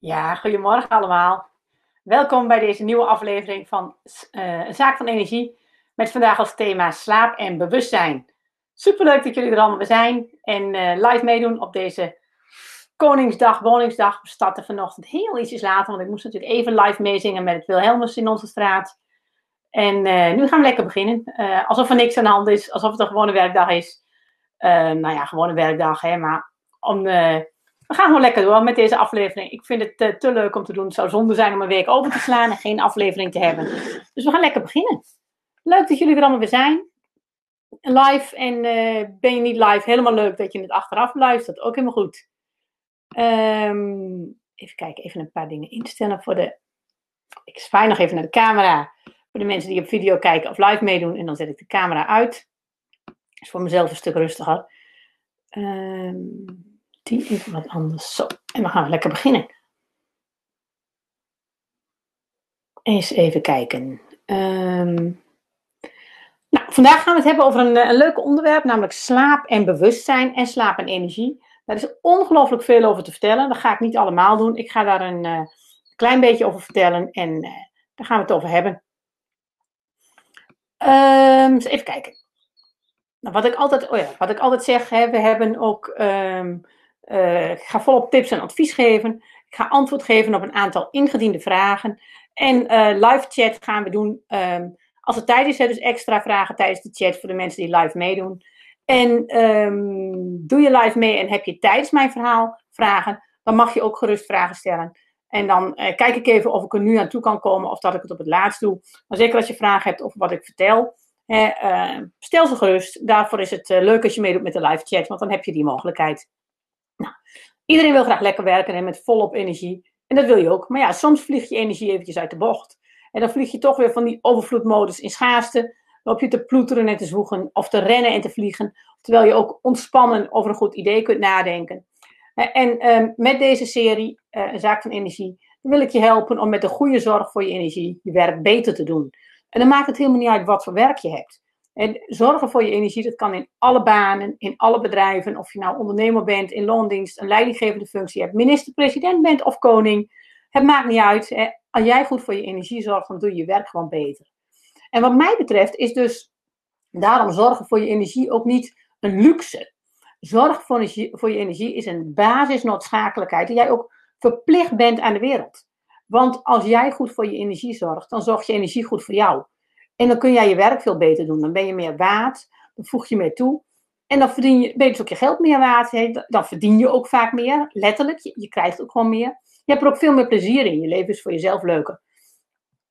Ja, goedemorgen allemaal. Welkom bij deze nieuwe aflevering van uh, Een Zaak van Energie. Met vandaag als thema slaap en bewustzijn. Superleuk dat jullie er allemaal zijn en uh, live meedoen op deze Koningsdag, Woningsdag. We starten vanochtend heel ietsjes later, want ik moest natuurlijk even live meezingen met het Wilhelmus in onze straat. En uh, nu gaan we lekker beginnen. alsof er niks aan de hand is, alsof het een gewone werkdag is. nou ja, gewone werkdag, hè, maar om we gaan gewoon lekker door met deze aflevering. Ik vind het uh, te leuk om te doen. Het zou zonde zijn om een week over te slaan en geen aflevering te hebben. Dus we gaan lekker beginnen. Leuk dat jullie er allemaal weer zijn. Live en uh, ben je niet live, helemaal leuk dat je het achteraf luistert. Ook helemaal goed. Um, even kijken, even een paar dingen instellen voor de... Ik zwaai nog even naar de camera. Voor de mensen die op video kijken of live meedoen. En dan zet ik de camera uit. Dat is voor mezelf een stuk rustiger. Um, die even wat anders. Zo, en dan gaan we lekker beginnen. Eens even kijken. Um, nou, vandaag gaan we het hebben over een, een leuk onderwerp, namelijk slaap en bewustzijn en slaap en energie. Daar is ongelooflijk veel over te vertellen. Dat ga ik niet allemaal doen. Ik ga daar een uh, klein beetje over vertellen en uh, daar gaan we het over hebben. Um, even kijken. Nou, wat, ik altijd, oh ja, wat ik altijd zeg, hè, we hebben ook um, uh, ik ga volop tips en advies geven. Ik ga antwoord geven op een aantal ingediende vragen. En uh, live chat gaan we doen um, als het tijd is. dus extra vragen tijdens de chat voor de mensen die live meedoen. En um, doe je live mee en heb je tijdens mijn verhaal vragen, dan mag je ook gerust vragen stellen. En dan uh, kijk ik even of ik er nu aan toe kan komen of dat ik het op het laatst doe. Maar zeker als je vragen hebt over wat ik vertel, uh, stel ze gerust. Daarvoor is het leuk als je meedoet met de live chat, want dan heb je die mogelijkheid. Nou, iedereen wil graag lekker werken en met volop energie. En dat wil je ook. Maar ja, soms vliegt je energie eventjes uit de bocht. En dan vlieg je toch weer van die overvloedmodus in schaarste. Loop je te ploeteren en te zwoegen. Of te rennen en te vliegen. Terwijl je ook ontspannen over een goed idee kunt nadenken. En um, met deze serie, uh, Een Zaak van Energie, wil ik je helpen om met de goede zorg voor je energie je werk beter te doen. En dan maakt het helemaal niet uit wat voor werk je hebt. En zorgen voor je energie, dat kan in alle banen, in alle bedrijven. Of je nou ondernemer bent, in loondienst, een leidinggevende functie hebt, minister-president bent of koning. Het maakt niet uit. Als jij goed voor je energie zorgt, dan doe je je werk gewoon beter. En wat mij betreft is dus daarom zorgen voor je energie ook niet een luxe. Zorg voor, voor je energie is een basisnoodzakelijkheid die jij ook verplicht bent aan de wereld. Want als jij goed voor je energie zorgt, dan zorgt je energie goed voor jou. En dan kun jij je werk veel beter doen. Dan ben je meer waard, dan voeg je meer toe. En dan verdien je, ben je dus ook je geld meer waard. Dan verdien je ook vaak meer, letterlijk. Je, krijgt ook gewoon meer. Je hebt er ook veel meer plezier in. Je leven is voor jezelf leuker.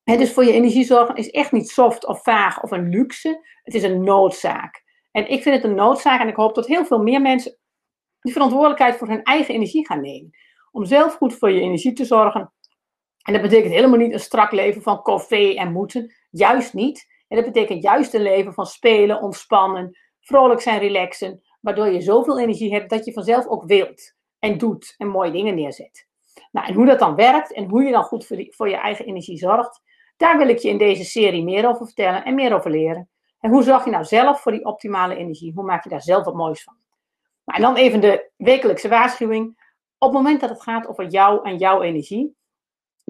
Dus voor je energie zorgen is echt niet soft of vaag of een luxe. Het is een noodzaak. En ik vind het een noodzaak en ik hoop dat heel veel meer mensen die verantwoordelijkheid voor hun eigen energie gaan nemen. Om zelf goed voor je energie te zorgen. En dat betekent helemaal niet een strak leven van koffie en moeten. Juist niet. En dat betekent juist een leven van spelen, ontspannen, vrolijk zijn, relaxen. Waardoor je zoveel energie hebt dat je vanzelf ook wilt en doet en mooie dingen neerzet. Nou, en hoe dat dan werkt en hoe je dan goed voor, je eigen energie zorgt, daar wil ik je in deze serie meer over vertellen en meer over leren. En hoe zorg je nou zelf voor die optimale energie? Hoe maak je daar zelf wat moois van? Nou, en dan even de wekelijkse waarschuwing. Op het moment dat het gaat over jou en jouw energie,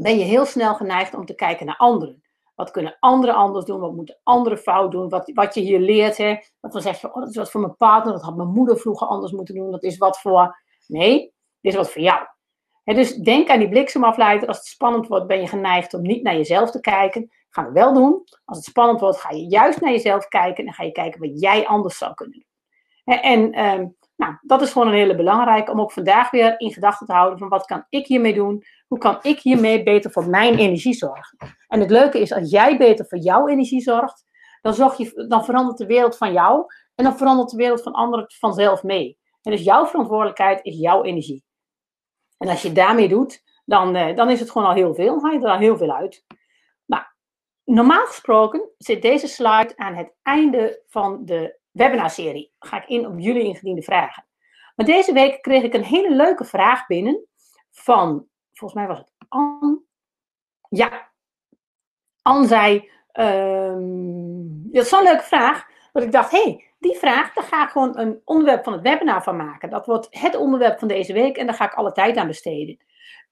ben je heel snel geneigd om te kijken naar anderen. Wat kunnen anderen anders doen? Wat moeten anderen fout doen? Wat, wat je hier leert, hè? Dat dan zeg oh, dat is wat voor mijn partner, dat had mijn moeder vroeger anders moeten doen. Dat is wat voor. Nee, dit is wat voor jou. Dus denk aan die bliksemafleider. Als het spannend wordt, ben je geneigd om niet naar jezelf te kijken. Gaan we wel doen. Als het spannend wordt, ga je juist naar jezelf kijken en ga je kijken wat jij anders zou kunnen doen. En, en nou, dat is gewoon een hele belangrijke om ook vandaag weer in gedachten te houden van wat kan ik hiermee doen? Hoe kan ik hiermee beter voor mijn energie zorgen? En het leuke is, als jij beter voor jouw energie zorgt, dan, zorg je, dan verandert de wereld van jou en dan verandert de wereld van anderen vanzelf mee. En dus jouw verantwoordelijkheid is jouw energie. En als je daarmee doet, dan, eh, dan is het gewoon al heel veel. Dan haal je er al heel veel uit. Nou, normaal gesproken zit deze slide aan het einde van de webinarserie. Ga ik in op jullie ingediende vragen. Maar deze week kreeg ik een hele leuke vraag binnen van, volgens mij was het Anne. Ja, Anne zei, dat is zo'n leuke vraag, dat ik dacht, hé, hey, die vraag, daar ga ik gewoon een onderwerp van het webinar van maken. Dat wordt het onderwerp van deze week en daar ga ik alle tijd aan besteden.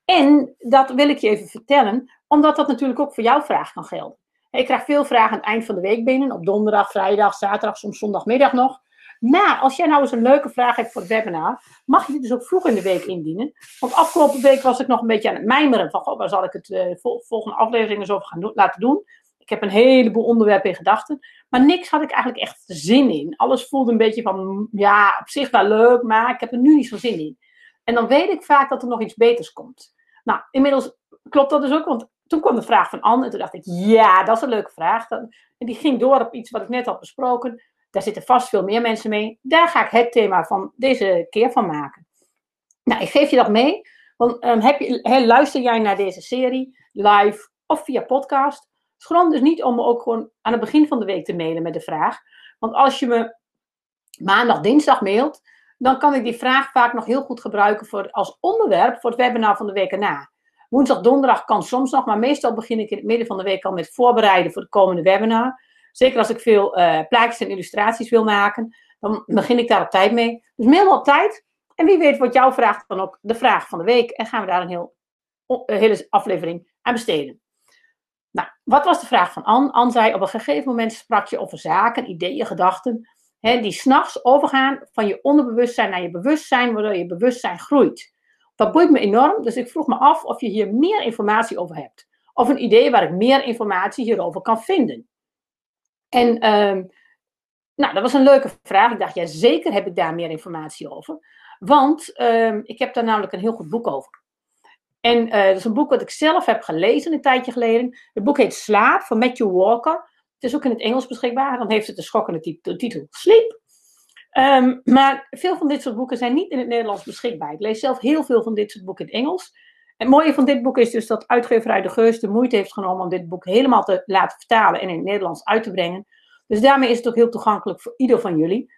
En dat wil ik je even vertellen, omdat dat natuurlijk ook voor jouw vraag kan gelden. Ik krijg veel vragen aan het eind van de week binnen, op donderdag, vrijdag, zaterdag, soms zondagmiddag nog. Maar als jij nou eens een leuke vraag hebt voor het webinar, mag je die dus ook vroeg in de week indienen. Want afgelopen week was ik nog een beetje aan het mijmeren van, waar zal ik het uh, volgende aflevering eens over gaan laten doen. Ik heb een heleboel onderwerpen in gedachten, maar niks had ik eigenlijk echt zin in. Alles voelde een beetje van, ja, op zich wel leuk, maar ik heb er nu niet zo zin in. En dan weet ik vaak dat er nog iets beters komt. Nou, inmiddels klopt dat dus ook, want toen kwam de vraag van Anne en toen dacht ik, ja, dat is een leuke vraag. En die ging door op iets wat ik net had besproken. Daar zitten vast veel meer mensen mee. Daar ga ik het thema van deze keer van maken. Nou, ik geef je dat mee. Want um, heb je, luister jij naar deze serie live of via podcast? Schroom dus niet om me ook gewoon aan het begin van de week te mailen met de vraag. Want als je me maandag, dinsdag mailt, dan kan ik die vraag vaak nog heel goed gebruiken voor, als onderwerp voor het webinar van de week erna. Woensdag, donderdag kan soms nog, maar meestal begin ik in het midden van de week al met voorbereiden voor het komende webinar. Zeker als ik veel uh, plaatjes en illustraties wil maken, dan begin ik daar op tijd mee. Dus mail op tijd. En wie weet wordt jouw vraag dan ook de vraag van de week. En gaan we daar een, heel, hele aflevering aan besteden. Nou, wat was de vraag van Anne? Anne zei, op een gegeven moment sprak je over zaken, ideeën, gedachten, hè, die s'nachts overgaan van je onderbewustzijn naar je bewustzijn, waardoor je bewustzijn groeit. Dat boeit me enorm, dus ik vroeg me af of je hier meer informatie over hebt. Of een idee waar ik meer informatie hierover kan vinden. En ehm, nou, dat was een leuke vraag. Ik dacht, ja, zeker heb ik daar meer informatie over. Want um, ik heb daar namelijk een heel goed boek over. En uh, dat is een boek wat ik zelf heb gelezen een tijdje geleden. Het boek heet Slaap van Matthew Walker. Het is ook in het Engels beschikbaar. Dan heeft het de schokkende titel Sleep. Um, maar veel van dit soort boeken zijn niet in het Nederlands beschikbaar. Ik lees zelf heel veel van dit soort boeken in het Engels. Het mooie van dit boek is dus dat uitgeverij De Geus de moeite heeft genomen om dit boek helemaal te laten vertalen en in het Nederlands uit te brengen. Dus daarmee is het ook heel toegankelijk voor ieder van jullie.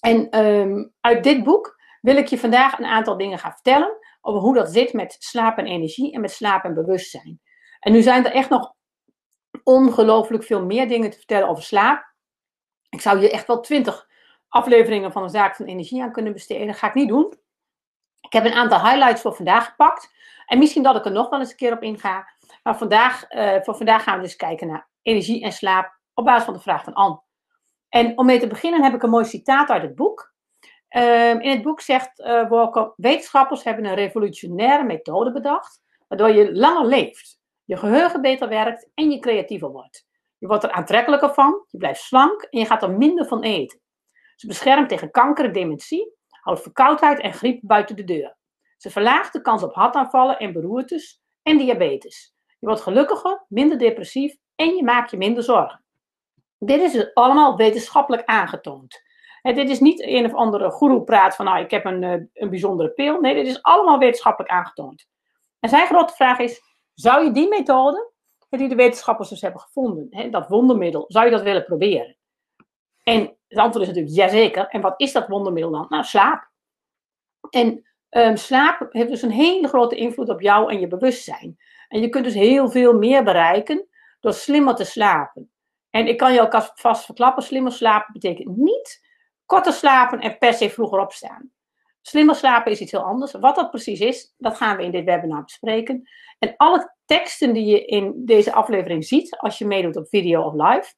En um, uit dit boek wil ik je vandaag een aantal dingen gaan vertellen over hoe dat zit met slaap en energie en met slaap en bewustzijn. En nu zijn er echt nog ongelooflijk veel meer dingen te vertellen over slaap. Ik zou je echt wel twintig afleveringen van de zaak van energie aan kunnen besteden. Dat ga ik niet doen. Ik heb een aantal highlights voor vandaag gepakt. En misschien dat ik er nog wel eens een keer op inga. Maar vandaag, uh, voor vandaag gaan we dus kijken naar energie en slaap op basis van de vraag van Anne. En om mee te beginnen heb ik een mooi citaat uit het boek. Uh, in het boek zegt uh, Walker, wetenschappers hebben een revolutionaire methode bedacht, waardoor je langer leeft, je geheugen beter werkt en je creatiever wordt. Je wordt er aantrekkelijker van, je blijft slank en je gaat er minder van eten. Ze beschermt tegen kanker en dementie, houdt verkoudheid en griep buiten de deur. Ze verlaagt de kans op hartaanvallen en beroertes en diabetes. Je wordt gelukkiger, minder depressief en je maakt je minder zorgen. Dit is dus allemaal wetenschappelijk aangetoond. Dit is niet een of andere guru praat van nou ik heb een, eh, een bijzondere pil. Nee, dit is allemaal wetenschappelijk aangetoond. En zijn grote vraag is, zou je die methode, die de wetenschappers dus hebben gevonden, dat wondermiddel, zou je dat willen proberen? En het antwoord is natuurlijk jazeker. En wat is dat wondermiddel dan? Nou, slaap. En um, slaap heeft dus een hele grote invloed op jou en je bewustzijn. En je kunt dus heel veel meer bereiken door slimmer te slapen. En ik kan je ook vast verklappen, slimmer slapen betekent niet korter slapen en per se vroeger opstaan. Slimmer slapen is iets heel anders. Wat dat precies is, dat gaan we in dit webinar bespreken. En alle teksten die je in deze aflevering ziet, als je meedoet op video of live,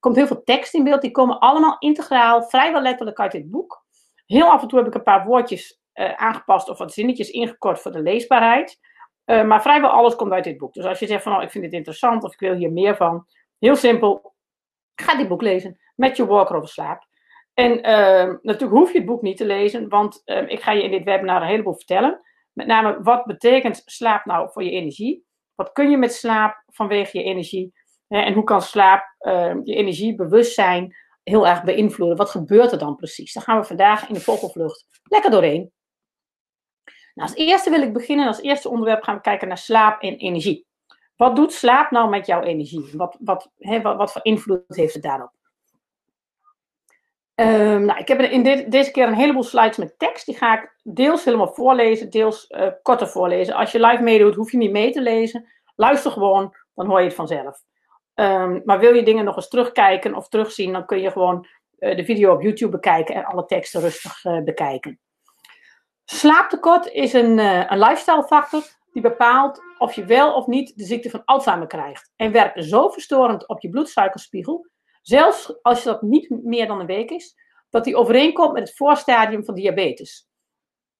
komt heel veel tekst in beeld. Die komen allemaal integraal, vrijwel letterlijk uit dit boek. Heel af en toe heb ik een paar woordjes uh, aangepast of wat zinnetjes ingekort voor de leesbaarheid. Uh, maar vrijwel alles komt uit dit boek. Dus als je zegt van oh, ik vind dit interessant of ik wil hier meer van. Heel simpel, ga dit boek lezen. Met je Walker over slaap. En uh, natuurlijk hoef je het boek niet te lezen, want ik ga je in dit webinar een heleboel vertellen. Met name, wat betekent slaap nou voor je energie? Wat kun je met slaap vanwege je energie? En hoe kan slaap uh, je energie, bewustzijn heel erg beïnvloeden? Wat gebeurt er dan precies? Daar gaan we vandaag in de vogelvlucht lekker doorheen. Nou, als eerste wil ik beginnen, als eerste onderwerp gaan we kijken naar slaap en energie. Wat doet slaap nou met jouw energie? Wat, wat, wat, wat voor invloed heeft het daarop? Um, nou, ik heb in dit, deze keer een heleboel slides met tekst. Die ga ik deels helemaal voorlezen, deels uh, korter voorlezen. Als je live meedoet, hoef je niet mee te lezen. Luister gewoon, dan hoor je het vanzelf. Um, maar wil je dingen nog eens terugkijken of terugzien, dan kun je gewoon uh, de video op YouTube bekijken en alle teksten rustig uh, bekijken. Slaaptekort is een, uh, een lifestyle factor die bepaalt of je wel of niet de ziekte van Alzheimer krijgt. En werkt zo verstorend op je bloedsuikerspiegel, zelfs als dat niet meer dan een week is, dat die overeenkomt met het voorstadium van diabetes.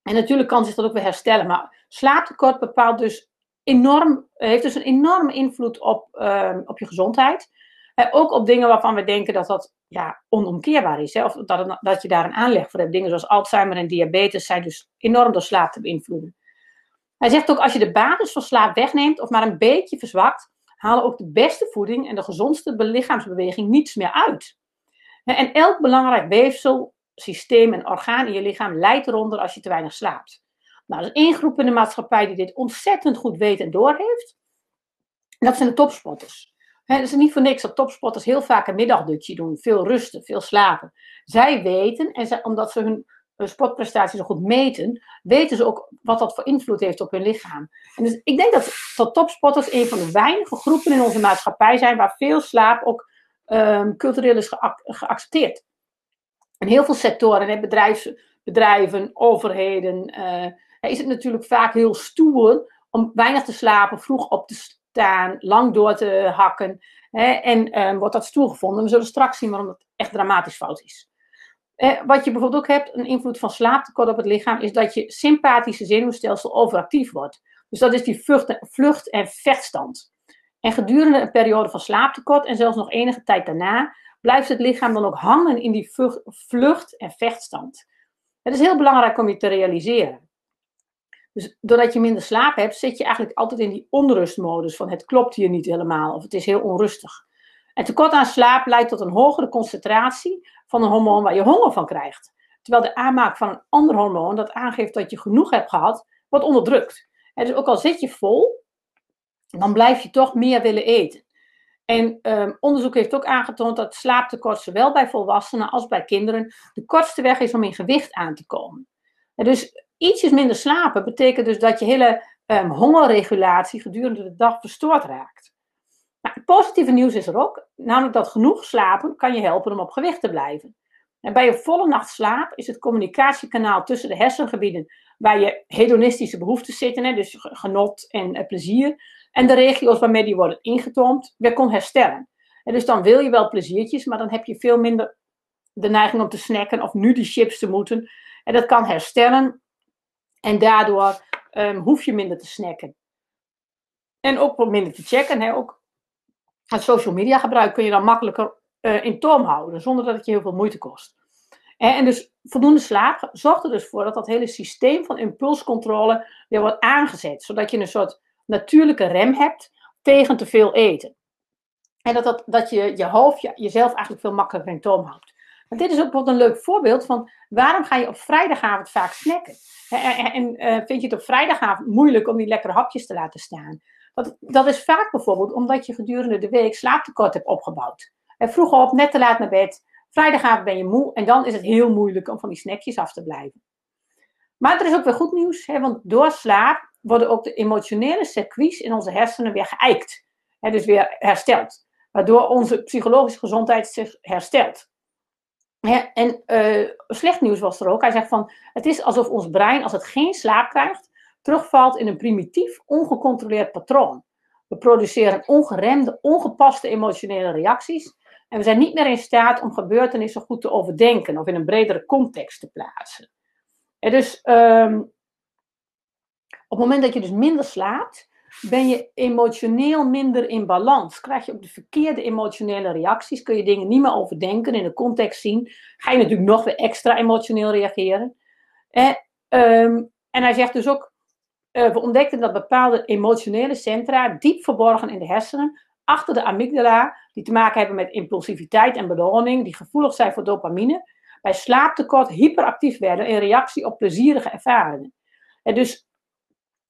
En natuurlijk kan zich dat ook weer herstellen, maar slaaptekort bepaalt dus enorm, heeft dus een enorme invloed op, ehm, op je gezondheid. Uh, ook op dingen waarvan we denken dat dat ja, onomkeerbaar is. Hè? Of dat, dat je daar een aanleg voor hebt. Dingen zoals Alzheimer en diabetes zijn dus enorm door slaap te beïnvloeden. Hij zegt ook, als je de basis van slaap wegneemt of maar een beetje verzwakt, halen ook de beste voeding en de gezondste lichaamsbeweging niets meer uit. En elk belangrijk weefsel, systeem en orgaan in je lichaam leidt eronder als je te weinig slaapt. Nou, er is één groep in de maatschappij die dit ontzettend goed weet en doorheeft. En dat zijn de topsporters. Het is niet voor niks dat topsporters heel vaak een middagdutje doen. Veel rusten, veel slapen. Zij weten, en omdat ze hun sportprestaties zo goed meten, weten ze ook wat dat voor invloed heeft op hun lichaam. En dus ik denk dat, dat topsporters een van de weinige groepen in onze maatschappij zijn waar veel slaap ook um, cultureel is geaccepteerd. In heel veel sectoren, bedrijven, overheden, uh, is het natuurlijk vaak heel stoer om weinig te slapen, vroeg op te staan, lang door te hakken. Hè, en um, wordt dat stoer gevonden. We zullen straks zien waarom dat echt dramatisch fout is. Wat je bijvoorbeeld ook hebt, een invloed van slaaptekort op het lichaam, is dat je sympathische zenuwstelsel overactief wordt. Dus dat is die vlucht- en vechtstand. En gedurende een periode van slaaptekort en zelfs nog enige tijd daarna, blijft het lichaam dan ook hangen in die vlucht- en vechtstand. Het is heel belangrijk om je te realiseren. Dus doordat je minder slaap hebt, zit je eigenlijk altijd in die onrustmodus van het klopt hier niet helemaal of het is heel onrustig. En tekort aan slaap leidt tot een hogere concentratie van een hormoon waar je honger van krijgt. Terwijl de aanmaak van een ander hormoon dat aangeeft dat je genoeg hebt gehad, wordt onderdrukt. En dus ook al zit je vol, dan blijf je toch meer willen eten. En um, onderzoek heeft ook aangetoond dat slaaptekort zowel bij volwassenen als bij kinderen de kortste weg is om in gewicht aan te komen. En dus ietsjes minder slapen betekent dus dat je hele um, hongerregulatie gedurende de dag verstoord raakt. Nou, het positieve nieuws is er ook, namelijk dat genoeg slapen kan je helpen om op gewicht te blijven. En bij een volle nacht slaap is het communicatiekanaal tussen de hersengebieden waar je hedonistische behoeften zitten, hè, dus genot en uh, plezier, en de regio's waarmee die worden ingetoomd, weer kon herstellen. En dus dan wil je wel pleziertjes, maar dan heb je veel minder de neiging om te snacken of nu die chips te moeten. En dat kan herstellen en daardoor um, hoef je minder te snacken. En ook minder te checken. Hè. Ook het social media gebruik kun je dan makkelijker uh, in toom houden, zonder dat het je heel veel moeite kost. En, dus voldoende slaap zorgt er dus voor dat dat hele systeem van impulscontrole weer wordt aangezet, zodat je een soort natuurlijke rem hebt tegen te veel eten. En dat, dat, dat je je hoofd je, jezelf eigenlijk veel makkelijker in toom houdt. Maar dit is ook bijvoorbeeld een leuk voorbeeld van waarom ga je op vrijdagavond vaak snacken? En, en uh, vind je het op vrijdagavond moeilijk om die lekkere hapjes te laten staan? Dat, dat is vaak bijvoorbeeld omdat je gedurende de week slaaptekort hebt opgebouwd. En vroeg op, net te laat naar bed. Vrijdagavond ben je moe en dan is het heel moeilijk om van die snackjes af te blijven. Maar er is ook weer goed nieuws, hè, want door slaap worden ook de emotionele circuits in onze hersenen weer geëikt. Hè, dus weer hersteld. Waardoor onze psychologische gezondheid zich herstelt. En uh, slecht nieuws was er ook. Hij zegt van, het is alsof ons brein, als het geen slaap krijgt, terugvalt in een primitief, ongecontroleerd patroon. We produceren ongeremde, ongepaste emotionele reacties. En we zijn niet meer in staat om gebeurtenissen goed te overdenken of in een bredere context te plaatsen. En dus um, op het moment dat je dus minder slaapt, ben je emotioneel minder in balans. Krijg je ook de verkeerde emotionele reacties, kun je dingen niet meer overdenken, in de context zien. Ga je natuurlijk nog weer extra emotioneel reageren. En, um, en hij zegt dus ook, uh, we ontdekten dat bepaalde emotionele centra, diep verborgen in de hersenen, achter de amygdala, die te maken hebben met impulsiviteit en beloning, die gevoelig zijn voor dopamine, bij slaaptekort hyperactief werden in reactie op plezierige ervaringen. En dus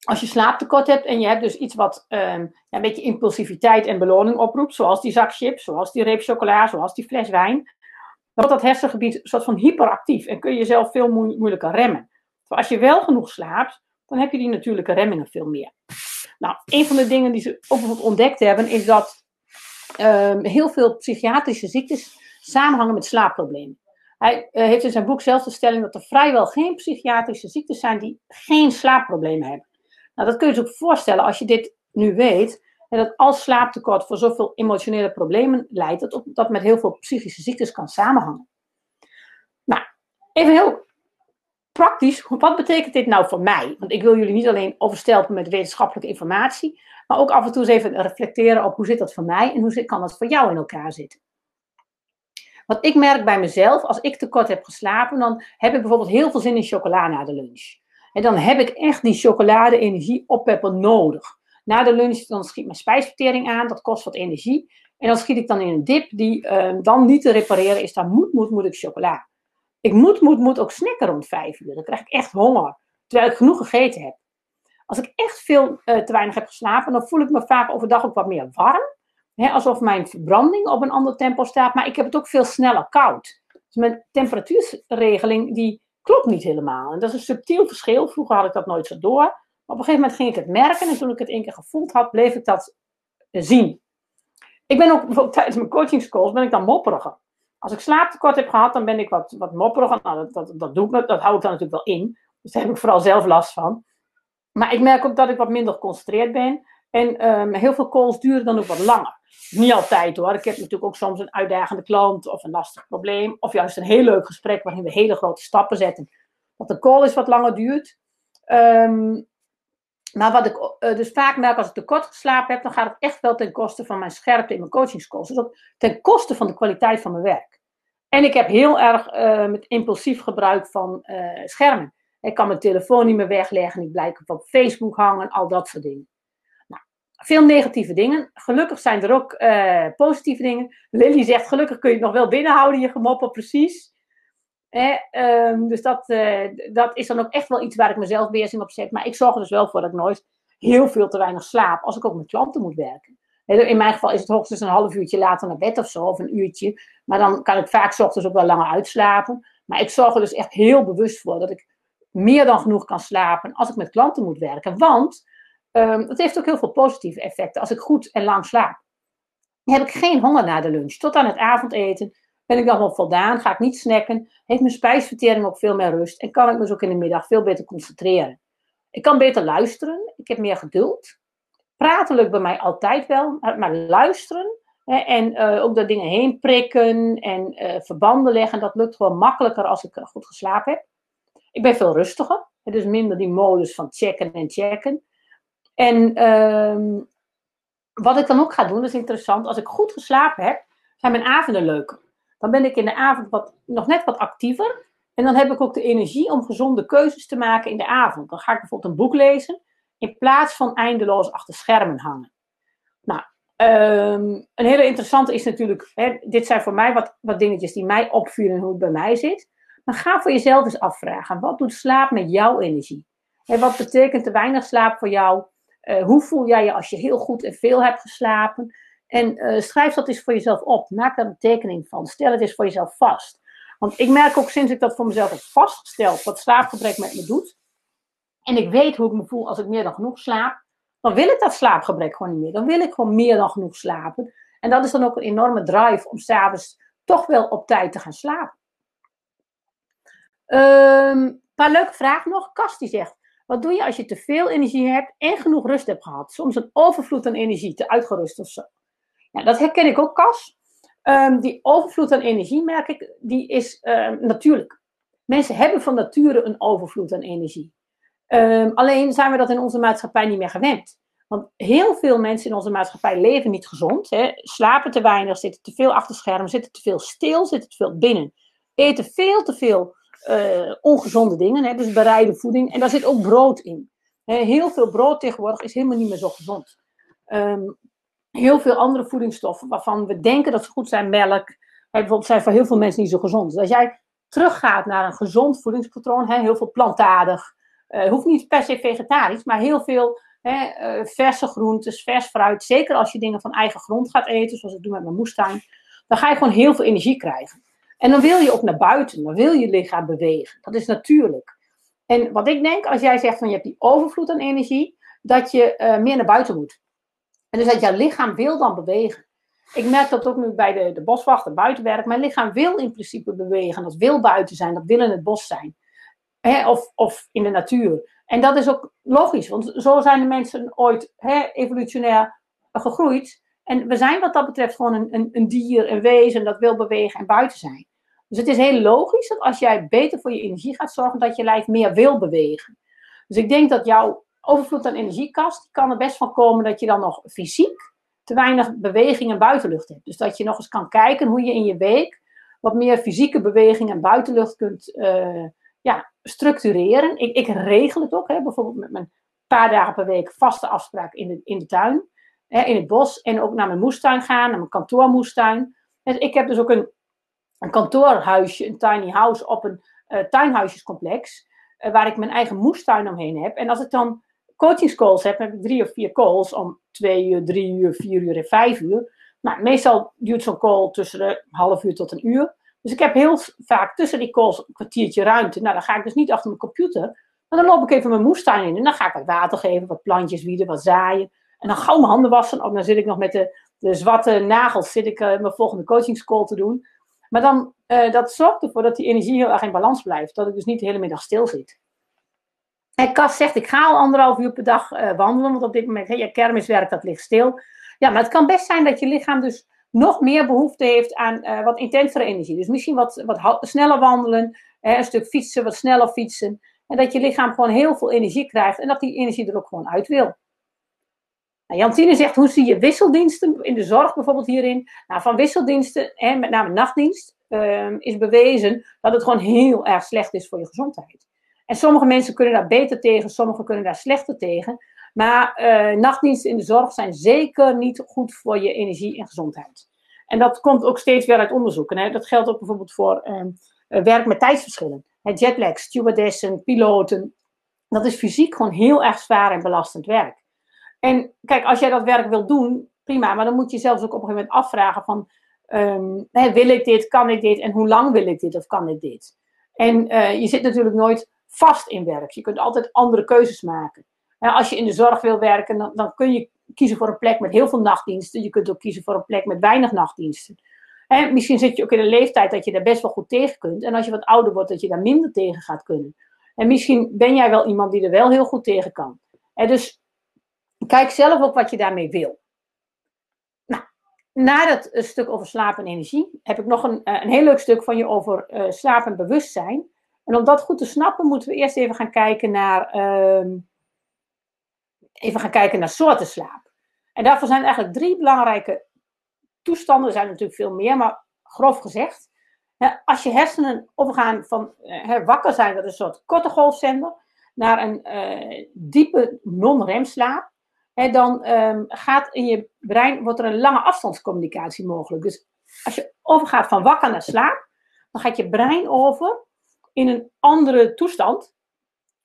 als je slaaptekort hebt en je hebt dus iets wat ja, een beetje impulsiviteit en beloning oproept, zoals die zak chips, zoals die reep chocola, zoals die fles wijn, dan wordt dat hersengebied een soort van hyperactief en kun je jezelf veel moeilijker remmen. Maar als je wel genoeg slaapt, dan heb je die natuurlijke remmingen veel meer. Nou, een van de dingen die ze ook ontdekt hebben, is dat um, heel veel psychiatrische ziektes samenhangen met slaapproblemen. Hij uh, heeft in zijn boek zelf de stelling dat er vrijwel geen psychiatrische ziektes zijn die geen slaapproblemen hebben. Nou, dat kun je je ook voorstellen als je dit nu weet. En dat als slaaptekort voor zoveel emotionele problemen leidt, dat dat met heel veel psychische ziektes kan samenhangen. Nou, even heel praktisch, wat betekent dit nou voor mij? Want ik wil jullie niet alleen overstelpen met wetenschappelijke informatie, maar ook af en toe eens even reflecteren op hoe zit dat voor mij en hoe kan dat voor jou in elkaar zitten. Want ik merk bij mezelf, als ik tekort heb geslapen, dan heb ik bijvoorbeeld heel veel zin in chocola na de lunch. En dan heb ik echt die chocolade-energie oppeppen nodig. Na de lunch dan schiet mijn spijsvertering aan, dat kost wat energie. En dan schiet ik dan in een dip die uh, dan niet te repareren is. Dan moet, moet, moet ik chocola. Ik moet, moet, moet ook snacken rond vijf uur. Dan krijg ik echt honger, terwijl ik genoeg gegeten heb. Als ik echt veel uh, te weinig heb geslapen, dan voel ik me vaak overdag ook wat meer warm. Alsof mijn verbranding op een ander tempo staat, maar ik heb het ook veel sneller koud. Dus mijn temperatuurregeling die klopt niet helemaal. En dat is een subtiel verschil. Vroeger had ik dat nooit zo door. Maar op een gegeven moment ging ik het merken en toen ik het één keer gevoeld had, bleef ik dat zien. Ik ben ook tijdens mijn coachingscalls ben ik dan mopperiger. Als ik slaaptekort heb gehad, dan ben ik wat, wat mopperiger. Nou, dat, dat, dat, doe ik, dat hou ik dan natuurlijk wel in. Dus daar heb ik vooral zelf last van. Maar ik merk ook dat ik wat minder geconcentreerd ben. En um, heel veel calls duren dan ook wat langer. Niet altijd hoor. Ik heb natuurlijk ook soms een uitdagende klant of een lastig probleem. Of juist een heel leuk gesprek waarin we hele grote stappen zetten. Dat de call is wat langer duurt. Um, maar wat ik uh, dus vaak merk als ik te kort geslapen heb, dan gaat het echt wel ten koste van mijn scherpte in mijn coachingscalls. Dus ook ten koste van de kwaliteit van mijn werk. En ik heb heel erg uh, met impulsief gebruik van uh, schermen. Ik kan mijn telefoon niet meer wegleggen, ik blijf op Facebook hangen, al dat soort dingen veel negatieve dingen. Gelukkig zijn er ook uh, positieve dingen. Lily zegt, gelukkig kun je het nog wel binnenhouden, je gemoppel, precies. um, dus dat, uh, dat is dan ook echt wel iets waar ik mezelf beheersing op zet. Maar ik zorg er dus wel voor dat ik nooit heel veel te weinig slaap als ik ook met klanten moet werken. In mijn geval is het hoogstens een half uurtje later naar bed of zo, of een uurtje. Maar dan kan ik vaak ochtends ook wel langer uitslapen. Maar ik zorg er dus echt heel bewust voor dat ik meer dan genoeg kan slapen als ik met klanten moet werken. Want Um, het heeft ook heel veel positieve effecten. Als ik goed en lang slaap, heb ik geen honger na de lunch. Tot aan het avondeten ben ik dan wel voldaan, ga ik niet snacken, heeft mijn spijsvertering ook veel meer rust en kan ik me dus ook in de middag veel beter concentreren. Ik kan beter luisteren, ik heb meer geduld. Praten lukt bij mij altijd wel, maar luisteren hè, en uh, ook door dingen heen prikken en uh, verbanden leggen, dat lukt gewoon makkelijker als ik goed geslapen heb. Ik ben veel rustiger, dus minder die modus van checken en checken. En um, wat ik dan ook ga doen, is interessant. Als ik goed geslapen heb, zijn mijn avonden leuker. Dan ben ik in de avond wat, nog net wat actiever. En dan heb ik ook de energie om gezonde keuzes te maken in de avond. Dan ga ik bijvoorbeeld een boek lezen, in plaats van eindeloos achter schermen hangen. Nou, um, een hele interessante is natuurlijk, hè, dit zijn voor mij wat, wat dingetjes die mij opvielen en hoe het bij mij zit. Maar ga voor jezelf eens afvragen, wat doet slaap met jouw energie? En wat betekent te weinig slaap voor jou? Uh, hoe voel jij je als je heel goed en veel hebt geslapen? En uh, schrijf dat eens voor jezelf op. Maak daar een tekening van. Stel het eens voor jezelf vast. Want ik merk ook sinds ik dat voor mezelf heb vastgesteld, wat slaapgebrek met me doet. En ik weet hoe ik me voel als ik meer dan genoeg slaap. Dan wil ik dat slaapgebrek gewoon niet meer. Dan wil ik gewoon meer dan genoeg slapen. En dat is dan ook een enorme drive om s'avonds toch wel op tijd te gaan slapen. Een um, paar leuke vragen nog. Kast die zegt, wat doe je als je te veel energie hebt en genoeg rust hebt gehad? Soms een overvloed aan energie, te uitgerust of zo. Ja, dat herken ik ook, Cas. Um, die overvloed aan energie, merk ik, die is um, natuurlijk. Mensen hebben van nature een overvloed aan energie. Um, alleen zijn we dat in onze maatschappij niet meer gewend. Want heel veel mensen in onze maatschappij leven niet gezond. Hè? Slapen te weinig, zitten te veel achter schermen, zitten te veel stil, zitten te veel binnen. Eten veel te veel uh, ongezonde dingen, hè, dus bereide voeding. En daar zit ook brood in. heel veel brood tegenwoordig is helemaal niet meer zo gezond. Um, heel veel andere voedingsstoffen waarvan we denken dat ze goed zijn, melk, bijvoorbeeld zijn voor heel veel mensen niet zo gezond. Dus als jij teruggaat naar een gezond voedingspatroon, heel veel plantaardig, uh, hoeft niet per se vegetarisch, maar heel veel uh, verse groentes, vers fruit, zeker als je dingen van eigen grond gaat eten, zoals ik doe met mijn moestuin, dan ga je gewoon heel veel energie krijgen. En dan wil je ook naar buiten, dan wil je lichaam bewegen. Dat is natuurlijk. En wat ik denk, als jij zegt van je hebt die overvloed aan energie, dat je uh, meer naar buiten moet. En dus dat jouw lichaam wil dan bewegen. Ik merk dat ook nu bij de, de boswachter buitenwerk. Mijn lichaam wil in principe bewegen. Dat wil buiten zijn, dat wil in het bos zijn. Of, of in de natuur. En dat is ook logisch, want zo zijn de mensen ooit hè, evolutionair gegroeid. En we zijn wat dat betreft gewoon een, een, een dier, een wezen dat wil bewegen en buiten zijn. Dus het is heel logisch dat als jij beter voor je energie gaat zorgen, dat je lijf meer wil bewegen. Dus ik denk dat jouw overvloed aan energiekast kan er best van komen dat je dan nog fysiek te weinig beweging en buitenlucht hebt. Dus dat je nog eens kan kijken hoe je in je week wat meer fysieke beweging en buitenlucht kunt uh, ja, structureren. Ik, ik, regel het ook, hè, bijvoorbeeld met mijn paar dagen per week vaste afspraak in de, in de tuin, hè, in het bos. En ook naar mijn moestuin gaan, naar mijn kantoormoestuin. Dus ik heb dus ook een, een kantoorhuisje, een tiny house op een uh, tuinhuisjescomplex. Uh, waar ik mijn eigen moestuin omheen heb. En als ik dan coachingscalls heb, heb ik drie of vier calls om twee uur, drie uur, vier uur en vijf uur. Nou, meestal duurt zo'n call tussen een half uur tot een uur. Dus ik heb heel vaak tussen die calls een kwartiertje ruimte. Nou, dan ga ik dus niet achter mijn computer. Maar dan loop ik even mijn moestuin in. En dan ga ik wat water geven, wat plantjes wieden, wat zaaien. En dan gauw mijn handen wassen. Of dan zit ik nog met de, de zwarte nagels zit ik, uh, mijn volgende coachingscall te doen. Maar dan, uh, dat zorgt ervoor dat die energie heel erg in balans blijft. Dat ik dus niet de hele middag stil zit. En Cas zegt, ik ga al anderhalf uur per dag uh, wandelen, want op dit moment, hè, je kermiswerk, dat ligt stil. Ja, maar het kan best zijn dat je lichaam dus nog meer behoefte heeft aan uh, wat intensere energie. Dus misschien wat, wat sneller wandelen, een stuk fietsen, wat sneller fietsen. En dat je lichaam gewoon heel veel energie krijgt en dat die energie er ook gewoon uit wil. Nou, Jantine zegt, hoe zie je wisseldiensten in de zorg bijvoorbeeld hierin? Nou, van wisseldiensten, hè, met name nachtdienst, uh, is bewezen dat het gewoon heel erg slecht is voor je gezondheid. En sommige mensen kunnen daar beter tegen, sommigen kunnen daar slechter tegen. Maar uh, nachtdiensten in de zorg zijn zeker niet goed voor je energie en gezondheid. En dat komt ook steeds weer uit onderzoeken. Hè. Dat geldt ook bijvoorbeeld voor uh, werk met tijdsverschillen. Hè, jetlag, stewardessen, piloten. Dat is fysiek gewoon heel erg zwaar en belastend werk. En kijk, als jij dat werk wil doen, prima. Maar dan moet je zelfs ook op een gegeven moment afvragen van... Hè, wil ik dit, kan ik dit en hoe lang wil ik dit of kan ik dit? En uh, je zit natuurlijk nooit vast in werk. Je kunt altijd andere keuzes maken. als je in de zorg wil werken, dan, dan, kun je kiezen voor een plek met heel veel nachtdiensten. Je kunt ook kiezen voor een plek met weinig nachtdiensten. misschien zit je ook in een leeftijd dat je daar best wel goed tegen kunt. En als je wat ouder wordt, dat je daar minder tegen gaat kunnen. En misschien ben jij wel iemand die er wel heel goed tegen kan. dus kijk zelf ook wat je daarmee wil. Nou, na dat stuk over slaap en energie heb ik nog een, een heel leuk stuk van je over uh, slaap en bewustzijn. En om dat goed te snappen, moeten we eerst even gaan kijken naar, uh, even gaan kijken naar soorten slaap. En daarvoor zijn eigenlijk drie belangrijke toestanden. Er zijn natuurlijk veel meer, maar grof gezegd. Als je hersenen overgaan van wakker zijn, dat is een soort korte golfzender, naar een diepe non-remslaap. Dan um, gaat in je brein, wordt er een lange afstandscommunicatie mogelijk. Dus als je overgaat van wakker naar slaap, dan gaat je brein over in een andere toestand,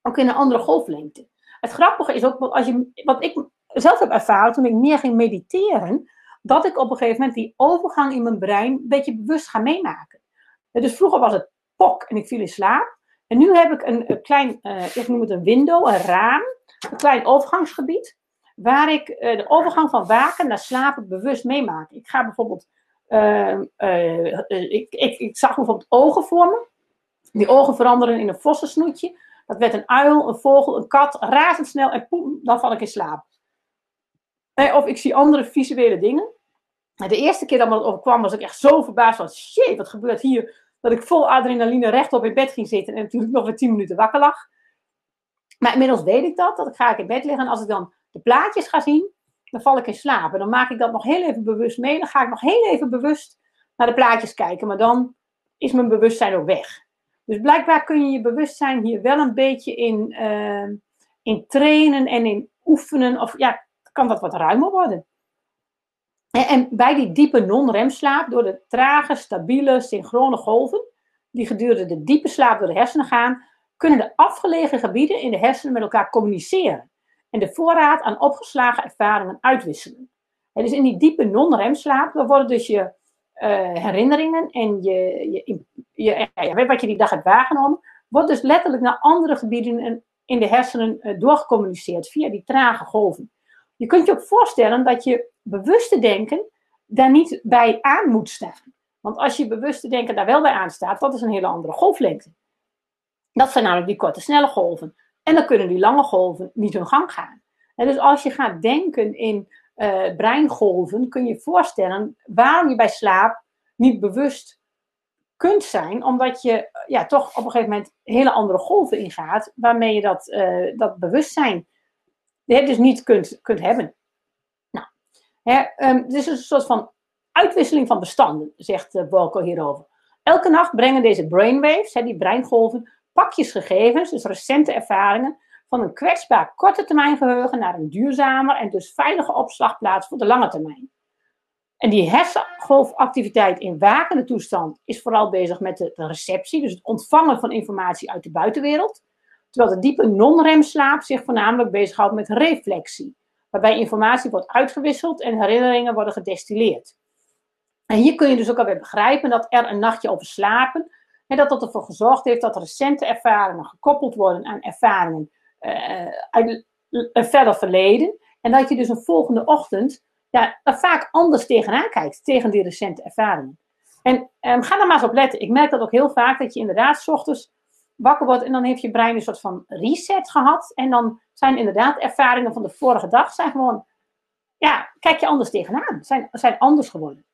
ook in een andere golflengte. Het grappige is ook, als je, wat ik zelf heb ervaren toen ik meer ging mediteren, dat ik op een gegeven moment die overgang in mijn brein een beetje bewust ga meemaken. Dus vroeger was het pok en ik viel in slaap. En nu heb ik een, klein, uh, ik noem het een window, een raam, een klein overgangsgebied, waar ik uh, de overgang van waken naar slapen bewust meemaak. Ik ga bijvoorbeeld, uh, ik, ik, ik zag bijvoorbeeld ogen voor me. Die ogen veranderen in een vossensnoetje. Dat werd een uil, een vogel, een kat, razendsnel en poem, dan val ik in slaap. Of ik zie andere visuele dingen. De eerste keer dat me dat overkwam, was ik echt zo verbaasd van, shit, wat gebeurt hier? Dat ik vol adrenaline rechtop in bed ging zitten en natuurlijk nog weer tien minuten wakker lag. Maar inmiddels weet ik dat, dat ik ga ik in bed liggen en als ik dan de plaatjes ga zien, dan val ik in slaap. En dan maak ik dat nog heel even bewust mee. Dan ga ik nog heel even bewust naar de plaatjes kijken, maar dan is mijn bewustzijn ook weg. Dus blijkbaar kun je je bewustzijn hier wel een beetje in, uh, in trainen en in oefenen. Of ja, kan dat wat ruimer worden. En, en bij die diepe non-remslaap, door de trage, stabiele, synchrone golven, die gedurende de diepe slaap door de hersenen gaan, kunnen de afgelegen gebieden in de hersenen met elkaar communiceren. En de voorraad aan opgeslagen ervaringen uitwisselen. En dus in die diepe non-remslaap, dan worden dus je uh, herinneringen en je, je, je, ja, wat je die dag hebt waargenomen, wordt dus letterlijk naar andere gebieden in de hersenen uh, doorgecommuniceerd via die trage golven. Je kunt je ook voorstellen dat je bewuste denken daar niet bij aan moet staan. Want als je bewuste denken daar wel bij aanstaat, dat is een hele andere golflengte. Dat zijn namelijk die korte, snelle golven. En dan kunnen die lange golven niet hun gang gaan. Dus als je gaat denken in uh, breingolven, kun je je voorstellen waarom je bij slaap niet bewust kunt zijn, omdat je ja, toch op een gegeven moment hele andere golven ingaat, waarmee je dat, uh, dat bewustzijn dus niet kunt, kunt hebben. Nou, hè, het is een soort van uitwisseling van bestanden, zegt uh, hierover. Elke nacht brengen deze brainwaves, hè, die breingolven, pakjes gegevens, dus recente ervaringen, van een kwetsbaar korte termijn geheugen naar een duurzamer en dus veilige opslagplaats voor de lange termijn. En die hersengolfactiviteit in wakende toestand is vooral bezig met de, receptie, dus het ontvangen van informatie uit de buitenwereld. Terwijl de diepe non-remslaap zich voornamelijk bezighoudt met reflectie, waarbij informatie wordt uitgewisseld en herinneringen worden gedestilleerd. En hier kun je dus ook alweer begrijpen dat er een nachtje over slapen, en dat dat ervoor gezorgd heeft dat recente ervaringen gekoppeld worden aan ervaringen uh, uit een verder verleden. En dat je dus een volgende ochtend ja, er vaak anders tegenaan kijkt, tegen die recente ervaringen. En um, ga er maar eens op letten. Ik merk dat ook heel vaak, dat je inderdaad s ochtends wakker wordt en dan heeft je brein een soort van reset gehad. En dan zijn inderdaad ervaringen van de vorige dag zijn gewoon, ja, kijk je anders tegenaan. Zijn, zijn anders geworden.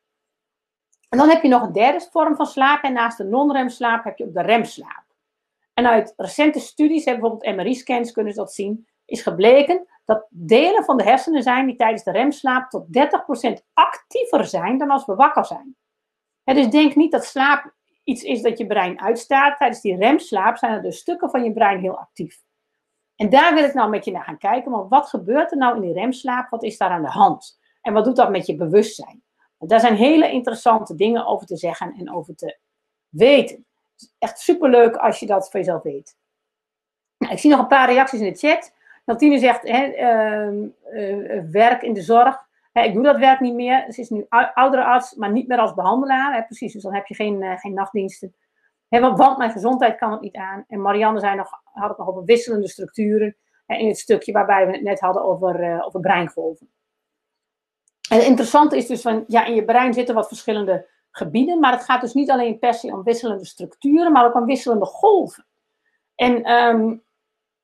En dan heb je nog een derde vorm van slaap. En naast de non-remslaap heb je ook de remslaap. En uit recente studies, bijvoorbeeld MRI-scans kunnen ze dat zien, is gebleken dat delen van de hersenen zijn die tijdens de remslaap tot 30% actiever zijn dan als we wakker zijn. dus denk niet dat slaap iets is dat je brein uitstaat. Tijdens die remslaap zijn er dus stukken van je brein heel actief. En daar wil ik nou met je naar gaan kijken. Want wat gebeurt er nou in die remslaap? Wat is daar aan de hand? En wat doet dat met je bewustzijn? Daar zijn hele interessante dingen over te zeggen en over te weten. Het is echt superleuk als je dat voor jezelf weet. Ik zie nog een paar reacties in de chat. Naltine zegt, hè, uh, uh, werk in de zorg. Hè, ik doe dat werk niet meer. Ze is nu oudere arts, maar niet meer als behandelaar. Hè, precies, dus dan heb je geen, uh, geen nachtdiensten. Hè, want, mijn gezondheid kan het niet aan. En Marianne zei nog, had het nog over wisselende structuren. Hè, in het stukje waarbij we het net hadden over, over breingolven. Het interessante is dus van, ja, in je brein zitten wat verschillende gebieden. Maar het gaat dus niet alleen per se om wisselende structuren, maar ook om wisselende golven. En um,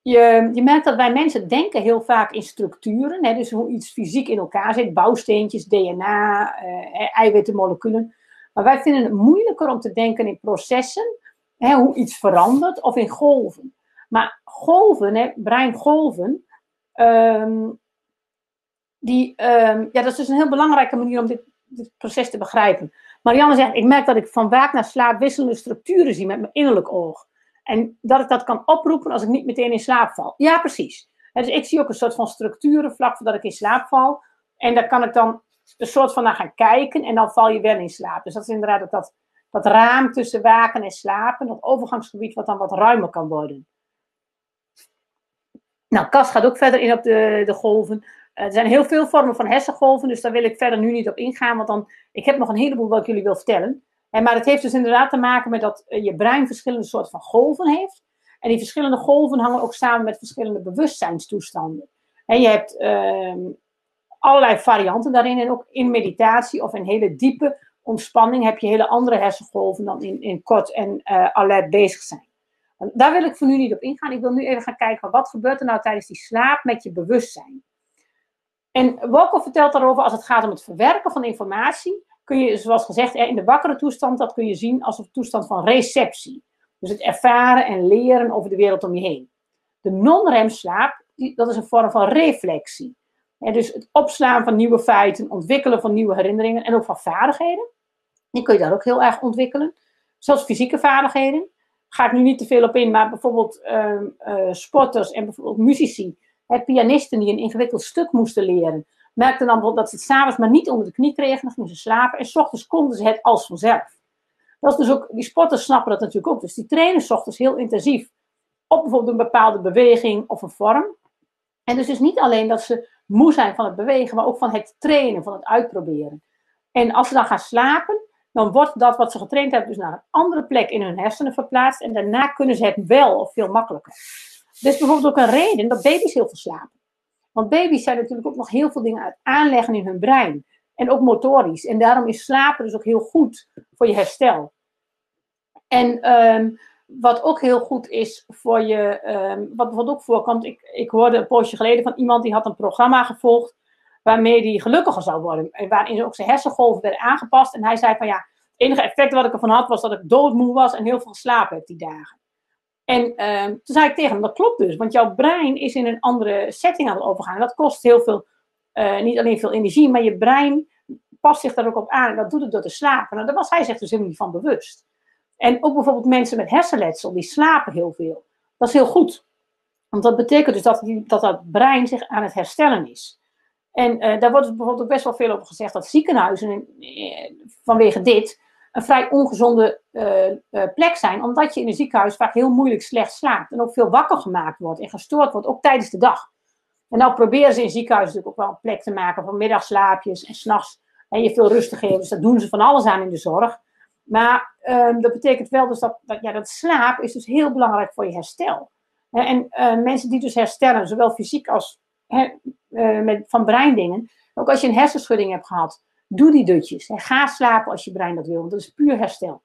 je, je merkt dat wij mensen denken heel vaak in structuren. Hè, dus hoe iets fysiek in elkaar zit. Bouwsteentjes, DNA, uh, eiwitten, moleculen. Maar wij vinden het moeilijker om te denken in processen. Hè, hoe iets verandert. Of in golven. Maar golven, hè, breingolven. Um, die, um, ja, dat is dus een heel belangrijke manier om dit, proces te begrijpen. Marianne zegt, ik merk dat ik van waak naar slaap wisselende structuren zie met mijn innerlijk oog. En dat ik dat kan oproepen als ik niet meteen in slaap val. Ja, precies. dus ik zie ook een soort van structuren vlak voordat ik in slaap val. En daar kan ik dan een soort van naar gaan kijken en dan val je wel in slaap. Dus dat is inderdaad dat, dat, raam tussen waken en slapen, dat overgangsgebied wat dan wat ruimer kan worden. Nou, Cas gaat ook verder in op de, de golven. Uh, er zijn heel veel vormen van hersengolven, dus daar wil ik verder nu niet op ingaan, want dan, ik heb nog een heleboel wat ik jullie wil vertellen. En, maar het heeft dus inderdaad te maken met dat eh, je brein verschillende soorten van golven heeft. En die verschillende golven hangen ook samen met verschillende bewustzijnstoestanden. En je hebt uh, allerlei varianten daarin. En ook in meditatie of in hele diepe ontspanning heb je hele andere hersengolven dan in, in kort en alert bezig zijn. Daar wil ik voor nu niet op ingaan. Ik wil nu even gaan kijken, wat gebeurt er nou tijdens die slaap met je bewustzijn? En Walker vertelt daarover als het gaat om het verwerken van informatie kun je, zoals gezegd, in de wakkere toestand, dat kun je zien als een toestand van receptie. Dus het ervaren en leren over de wereld om je heen. De non-remslaap, dat is een vorm van reflectie. Dus het opslaan van nieuwe feiten, ontwikkelen van nieuwe herinneringen en ook van vaardigheden. Die kun je daar ook heel erg ontwikkelen. Zoals fysieke vaardigheden. Ga ik nu niet te veel op in, maar bijvoorbeeld uh, sporters en bijvoorbeeld muzici, hè, pianisten die een ingewikkeld stuk moesten leren merkten dan dat ze het s'avonds maar niet onder de knie kregen. Dan gingen ze slapen. En s ochtends konden ze het als vanzelf. Dat is dus ook, die sporters snappen dat natuurlijk ook. Dus die trainen s ochtends heel intensief. Op bijvoorbeeld een bepaalde beweging of een vorm. En dus is niet alleen dat ze moe zijn van het bewegen, maar ook van het trainen, van het uitproberen. En als ze dan gaan slapen, dan wordt dat wat ze getraind hebben dus naar een andere plek in hun hersenen verplaatst. En daarna kunnen ze het wel of veel makkelijker. Dus bijvoorbeeld ook een reden dat baby's heel veel slapen. Want baby's zijn natuurlijk ook nog heel veel dingen uit aanleggen in hun brein. En ook motorisch. En daarom is slapen dus ook heel goed voor je herstel. En um, wat ook heel goed is voor je, ehm, wat, wat ook voorkomt, ik, ik hoorde een poosje geleden van iemand die had een programma gevolgd waarmee hij gelukkiger zou worden. En waarin ook zijn hersengolven werden aangepast. En hij zei van ja, het enige effect wat ik ervan had was dat ik doodmoe was en heel veel geslapen heb die dagen. En ehm, toen zei ik tegen hem, dat klopt dus, want jouw brein is in een andere setting aan het overgaan. Dat kost heel veel, uh, niet alleen veel energie, maar je brein past zich daar ook op aan. En dat doet het door te slapen. Nou, daar was hij zich dus helemaal niet van bewust. En ook bijvoorbeeld mensen met hersenletsel, die slapen heel veel. Dat is heel goed. Want dat betekent dus dat die, dat, dat brein zich aan het herstellen is. En uh, daar wordt bijvoorbeeld ook best wel veel over gezegd dat ziekenhuizen uh, vanwege dit een vrij ongezonde uh, plek zijn, omdat je in een ziekenhuis vaak heel moeilijk slecht slaapt en ook veel wakker gemaakt wordt en gestoord wordt, ook tijdens de dag. En nou proberen ze in ziekenhuizen natuurlijk ook wel een plek te maken van middagslaapjes en s'nachts en je veel rust te geven. Dus doen ze van alles aan in de zorg. Maar um, dat betekent wel dus dat, ja, dat slaap is dus heel belangrijk voor je herstel. En uh, mensen die dus herstellen, zowel fysiek als met, van breindingen. Ook als je een hersenschudding hebt gehad, doe die dutjes. Hè. Ga slapen als je brein dat wil, want dat is puur herstel.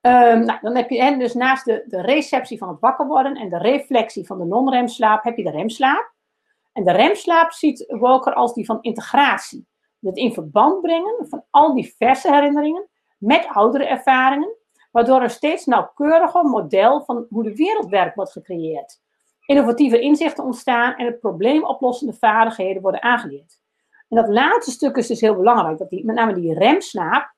Um, nou, dan heb je en dus naast de, de receptie van het wakker worden en de reflectie van de non-remslaap, heb je de remslaap. En de remslaap ziet Walker als die van integratie het in verband brengen van al die verse herinneringen met oudere ervaringen, waardoor een steeds nauwkeuriger model van hoe de wereld werkt wordt gecreëerd. Innovatieve inzichten ontstaan en het probleemoplossende vaardigheden worden aangeleerd. En dat laatste stuk is dus heel belangrijk, dat die, met name die remslaap,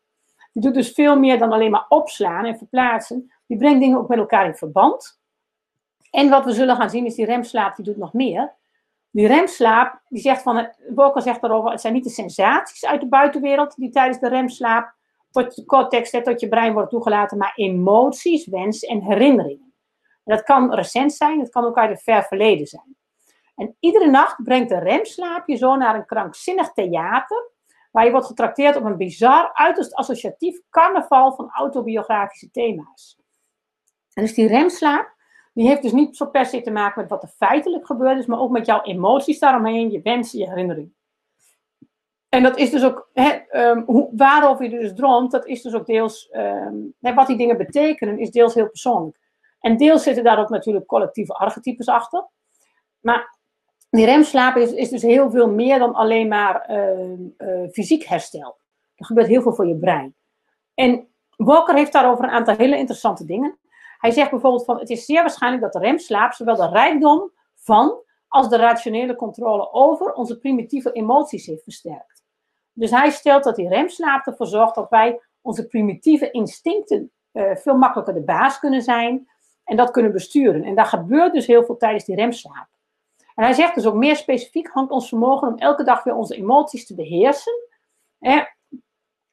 die doet dus veel meer dan alleen maar opslaan en verplaatsen. Die brengt dingen ook met elkaar in verband. En wat we zullen gaan zien is die remslaap, die doet nog meer. Die remslaap, die zegt van, Walker zegt daarover, het zijn niet de sensaties uit de buitenwereld die tijdens de remslaap tot je cortex, tot je brein worden toegelaten, maar emoties, wensen en herinneringen. En dat kan recent zijn, het kan ook uit het ver verleden zijn. En iedere nacht brengt de remslaap je zo naar een krankzinnig theater, waar je wordt getrakteerd op een bizar, uiterst associatief carnaval van autobiografische thema's. En dus die remslaap, die heeft dus niet zo per se te maken met wat er feitelijk gebeurd is, maar ook met jouw emoties daaromheen, je wensen, je herinnering. En dat is dus ook, um, hoe, waarover je dus droomt, dat is dus ook deels, hè, wat die dingen betekenen, is deels heel persoonlijk. En deels zitten daar ook natuurlijk collectieve archetypes achter. Maar die remslaap is, is dus heel veel meer dan alleen maar uh, uh, fysiek herstel. Er gebeurt heel veel voor je brein. En Walker heeft daarover een aantal hele interessante dingen. Hij zegt bijvoorbeeld van het is zeer waarschijnlijk dat de remslaap zowel de rijkdom van als de rationele controle over onze primitieve emoties heeft versterkt. Dus hij stelt dat die remslaap ervoor zorgt dat wij onze primitieve instincten uh, veel makkelijker de baas kunnen zijn en dat kunnen besturen. En daar gebeurt dus heel veel tijdens die remslaap. En hij zegt dus ook meer specifiek hangt ons vermogen om elke dag weer onze emoties te beheersen hè,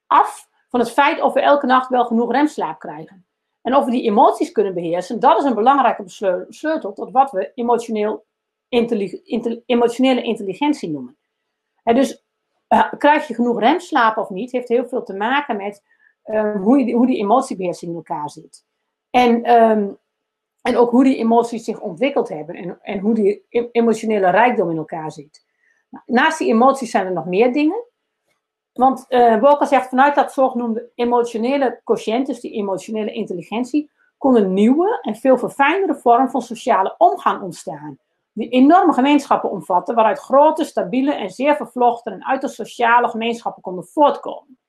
af van het feit of we elke nacht wel genoeg remslaap krijgen. En of we die emoties kunnen beheersen, dat is een belangrijke sleutel tot wat we emotioneel emotionele intelligentie noemen. En dus uh, krijg je genoeg remslaap of niet, heeft heel veel te maken met uh, hoe, die, hoe die emotiebeheersing in elkaar zit. En, um, en ook hoe die emoties zich ontwikkeld hebben en, en hoe die emotionele rijkdom in elkaar zit. Nou, naast die emoties zijn er nog meer dingen. Want uh, zegt vanuit dat zogenoemde emotionele quotient, dus die emotionele intelligentie, kon een nieuwe en veel verfijndere vorm van sociale omgang ontstaan. Die enorme gemeenschappen omvatten, waaruit grote, stabiele en zeer vervlochten en uiterst sociale gemeenschappen konden voortkomen.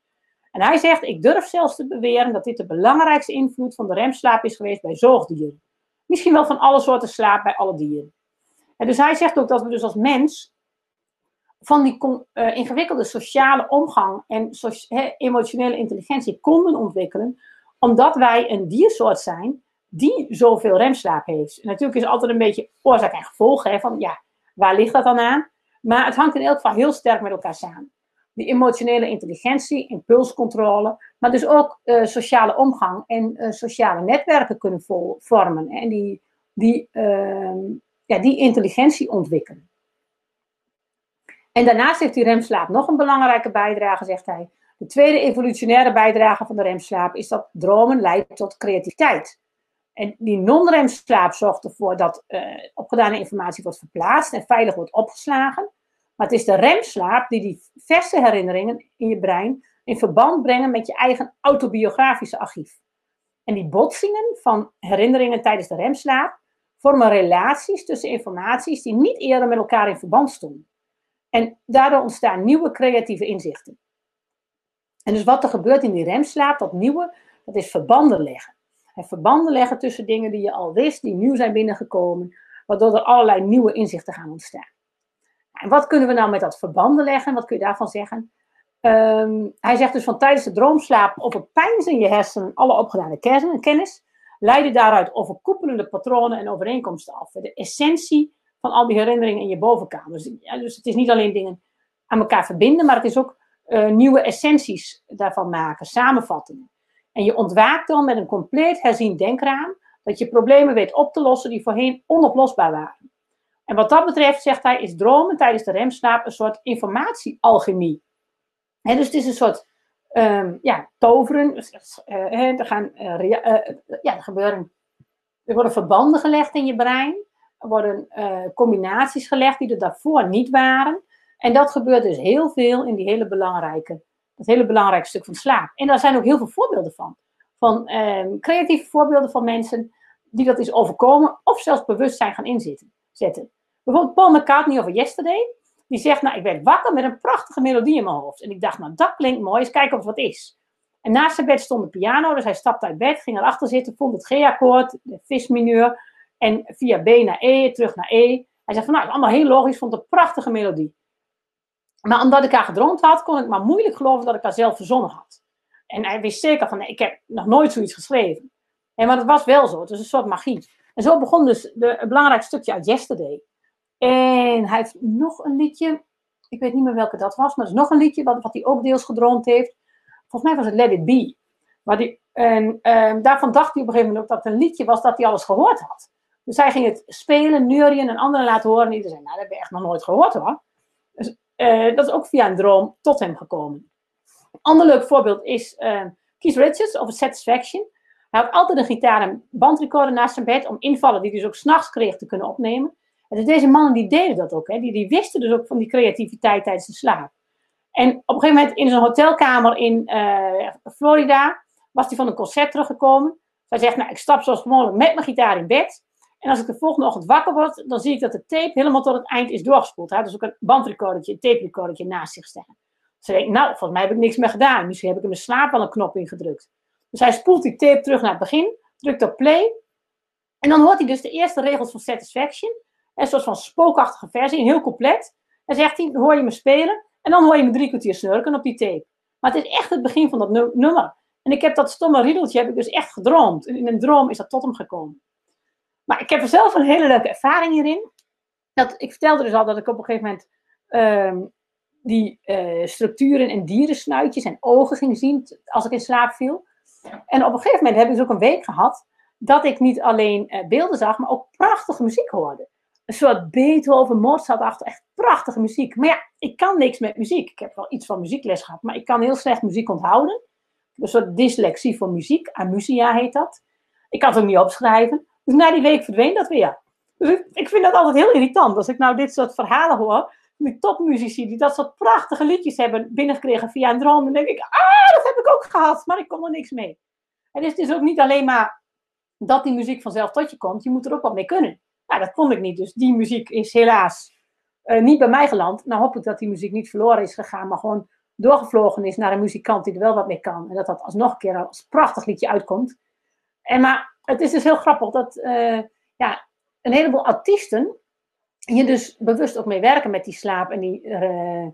En hij zegt, ik durf zelfs te beweren dat dit de belangrijkste invloed van de remslaap is geweest bij zoogdieren. Misschien wel van alle soorten slaap bij alle dieren. En dus hij zegt ook dat we dus als mens van die uh, ingewikkelde sociale omgang en emotionele intelligentie konden ontwikkelen, omdat wij een diersoort zijn die zoveel remslaap heeft. Natuurlijk is altijd een beetje oorzaak en gevolg, hè, van ja, waar ligt dat dan aan? Maar het hangt in elk geval heel sterk met elkaar samen. Die emotionele intelligentie, impulscontrole, maar dus ook uh, sociale omgang en uh, sociale netwerken kunnen vormen en die, die, ja, die intelligentie ontwikkelen. En daarnaast heeft die remslaap nog een belangrijke bijdrage, zegt hij. De tweede evolutionaire bijdrage van de remslaap is dat dromen leidt tot creativiteit. En die non-remslaap zorgt ervoor dat uh, opgedane informatie wordt verplaatst en veilig wordt opgeslagen. Maar het is de remslaap die die verse herinneringen in je brein in verband brengen met je eigen autobiografische archief. En die botsingen van herinneringen tijdens de remslaap vormen relaties tussen informaties die niet eerder met elkaar in verband stonden. En daardoor ontstaan nieuwe creatieve inzichten. En dus wat er gebeurt in die remslaap, dat nieuwe, dat is verbanden leggen. En verbanden leggen tussen dingen die je al wist, die nieuw zijn binnengekomen, waardoor er allerlei nieuwe inzichten gaan ontstaan. En wat kunnen we nou met dat verbanden leggen? Wat kun je daarvan zeggen? Ehm, hij zegt dus van tijdens de droomslaap overpijnzen je hersenen alle opgedane kennis, leiden daaruit overkoepelende patronen en overeenkomsten af. De essentie van al die herinneringen in je bovenkamer. Dus, ja, dus het is niet alleen dingen aan elkaar verbinden, maar het is ook uh, nieuwe essenties daarvan maken, samenvattingen. En je ontwaakt dan met een compleet herzien denkraam, dat je problemen weet op te lossen die voorheen onoplosbaar waren. En wat dat betreft, zegt hij, is dromen tijdens de remslaap een soort informatiealchemie. He, dus het is een soort um, ja, toveren. Uh, er, gaan, uh, ja, er, gebeuren, er worden verbanden gelegd in je brein. Er worden combinaties gelegd die er daarvoor niet waren. En dat gebeurt dus heel veel in die hele belangrijke, dat hele belangrijke stuk van slaap. En daar zijn ook heel veel voorbeelden van. Van um, creatieve voorbeelden van mensen die dat is overkomen of zelfs bewust zijn gaan inzetten. Bijvoorbeeld Paul McCartney over Yesterday. Die zegt, nou, ik werd wakker met een prachtige melodie in mijn hoofd. En ik dacht, nou, dat klinkt mooi, eens kijken of het wat is. En naast zijn bed stond de piano, dus hij stapte uit bed, ging erachter zitten, vond het G-akkoord, de vis-mineur. En via B naar E, terug naar E. Hij zegt van, nou, het is allemaal heel logisch, vond een prachtige melodie. Maar omdat ik haar gedroomd had, kon ik maar moeilijk geloven dat ik haar zelf verzonnen had. En hij wist zeker van, nee, ik heb nog nooit zoiets geschreven. En maar dat was wel zo, het is een soort magie. En zo begon dus de, het belangrijkste stukje uit Yesterday. En hij heeft nog een liedje. Ik weet niet meer welke dat was, maar er is nog een liedje wat, wat hij ook deels gedroomd heeft. Volgens mij was het Let It Be. Maar en ehm, daarvan dacht hij op een gegeven moment ook dat het een liedje was dat hij alles gehoord had. Dus hij ging het spelen, neurien en anderen laten horen. En iedereen zei, nou, dat heb je echt nog nooit gehoord hoor. Dus uh, dat is ook via een droom tot hem gekomen. Een ander leuk voorbeeld is uh, Keith Richards over Satisfaction. Hij had altijd een gitaar en bandrecorder naast zijn bed om invallen die hij dus ook s'nachts kreeg te kunnen opnemen. Dus deze mannen die deden dat ook. Hè. Die, die wisten dus ook van die creativiteit tijdens de slaap. En op een gegeven moment in zijn hotelkamer in uh, Florida was hij van een concert teruggekomen. Hij zegt, nou, ik stap zoals gewoonlijk met mijn gitaar in bed. En als ik de volgende ochtend wakker word, dan zie ik dat de tape helemaal tot het eind is doorgespoeld. Hij had dus ook een bandrecordertje, een tape recordertje naast zich staan. Hij denkt, nou, volgens mij heb ik niks meer gedaan. Misschien heb ik in mijn slaap al een knop ingedrukt. Dus hij spoelt die tape terug naar het begin, drukt op play. En dan hoort hij dus de eerste regels van Satisfaction. Een soort van spookachtige versie, heel compleet. En zegt hij, hoor je me spelen. En dan hoor je me drie kwartier snurken op die tape. Maar het is echt het begin van dat nummer. En ik heb dat stomme riedeltje heb ik dus echt gedroomd. En in een droom is dat tot hem gekomen. Maar ik heb er zelf een hele leuke ervaring hierin. Dat, ik vertelde dus al dat ik op een gegeven moment ehm, die uh, structuren en dierensnuitjes en ogen ging zien als ik in slaap viel. En op een gegeven moment heb ik dus ook een week gehad dat ik niet alleen uh, beelden zag, maar ook prachtige muziek hoorde. Een soort Beethoven, Mozart achter, echt prachtige muziek. Maar ja, ik kan niks met muziek. Ik heb wel iets van muziekles gehad, maar ik kan heel slecht muziek onthouden. Een soort dyslexie voor muziek, amusia heet dat. Ik kan het ook niet opschrijven. Dus na die week verdween dat weer. Dus ik, vind dat altijd heel irritant. Als ik nou dit soort verhalen hoor, die topmuzici die dat soort prachtige liedjes hebben binnengekregen via een droom, dan denk ik, ah, dat heb ik ook gehad, maar ik kom er niks mee. En dus het is ook niet alleen maar dat die muziek vanzelf tot je komt, je moet er ook wat mee kunnen. Nou, dat kon ik niet, dus die muziek is helaas uh, niet bij mij geland. Nou hoop ik dat die muziek niet verloren is gegaan, maar gewoon doorgevlogen is naar een muzikant die er wel wat mee kan. En dat dat alsnog een keer als prachtig liedje uitkomt. En maar het is dus heel grappig dat uh, ja, een heleboel artiesten hier dus bewust ook mee werken met die slaap en die, uh,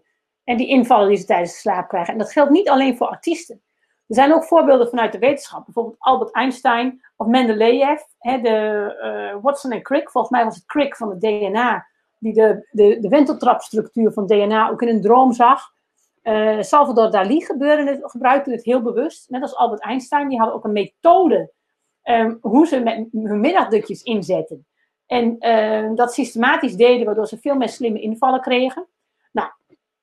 en die invallen die ze tijdens de slaap krijgen. En dat geldt niet alleen voor artiesten. Er zijn ook voorbeelden vanuit de wetenschap. Bijvoorbeeld Albert Einstein of Mendeleev. Hè, de uh, Watson en Crick. Volgens mij was het Crick van het DNA. Die de, de, de wenteltrapstructuur van DNA ook in een droom zag. Uh, Salvador Dali gebeurde het, gebruikte het heel bewust. Net als Albert Einstein. Die hadden ook een methode um, hoe ze met hun middagdutjes inzetten. En uh, dat systematisch deden, waardoor ze veel meer slimme invallen kregen. Nou,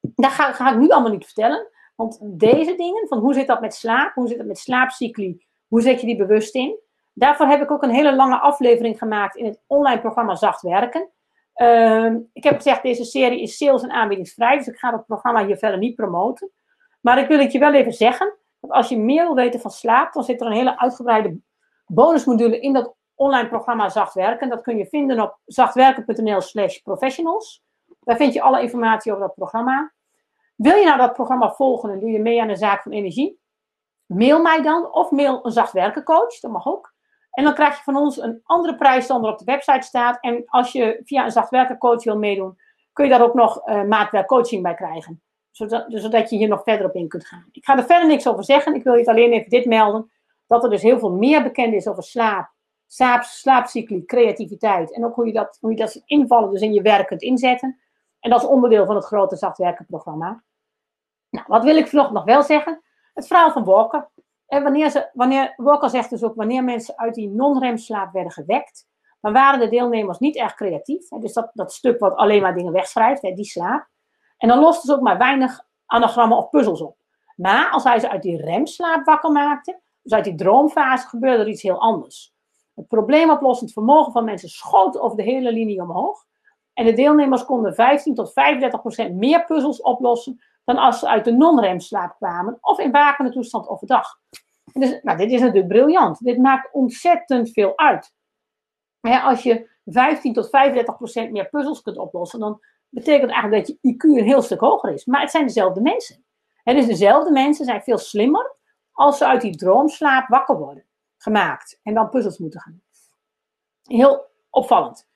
dat ga, ga, ik nu allemaal niet vertellen. Want deze dingen, van hoe zit dat met slaap, hoe zit het met slaapcycli, hoe zet je die bewust in? Daarvoor heb ik ook een hele lange aflevering gemaakt in het online programma Zacht Werken. Uh, ik heb gezegd, deze serie is sales- en aanbiedingsvrij, dus ik ga het programma hier verder niet promoten. Maar ik wil het je wel even zeggen, dat als je meer wil weten van slaap, dan zit er een hele uitgebreide bonusmodule in dat online programma Zacht Werken. Dat kun je vinden op zachtwerken.nl slash professionals. Daar vind je alle informatie over dat programma. Wil je nou dat programma volgen en doe je mee aan de zaak van energie? Mail mij dan of mail een Zacht Werken coach, dat mag ook. En dan krijg je van ons een andere prijs dan er op de website staat. En als je via een Zacht Werken coach wil meedoen, kun je daar ook nog uh, maatwerk coaching bij krijgen. Zodat, zodat je hier nog verder op in kunt gaan. Ik ga er verder niks over zeggen. Ik wil je alleen even dit melden. Dat er dus heel veel meer bekend is over slaap, slaap slaapcycli, creativiteit. En ook hoe je dat, hoe je dat invallen dus in je werk kunt inzetten. En dat is onderdeel van het grote zachtwerkenprogramma. Nou, wat wil ik vanochtend nog wel zeggen? Het verhaal van Walker. En wanneer, ze, wanneer, Walker zegt dus ook, wanneer mensen uit die non-remslaap werden gewekt, dan waren de deelnemers niet erg creatief. Hè, dus dat, dat stuk wat alleen maar dingen wegschrijft, hè, die slaap. En dan losten ze ook maar weinig anagrammen of puzzels op. Maar als hij ze uit die remslaap wakker maakte, dus uit die droomfase, gebeurde er iets heel anders. Het probleemoplossend vermogen van mensen schoot over de hele linie omhoog. En de deelnemers konden 15 tot 35 procent meer puzzels oplossen dan als ze uit de non-remslaap kwamen of in wakende toestand overdag. Dus, nou, dit is natuurlijk briljant. Dit maakt ontzettend veel uit. als je 15 tot 35 procent meer puzzels kunt oplossen, dan betekent eigenlijk dat je IQ een heel stuk hoger is. Maar het zijn dezelfde mensen. En dus dezelfde mensen zijn veel slimmer als ze uit die droomslaap wakker worden gemaakt en dan puzzels moeten gaan. Heel opvallend.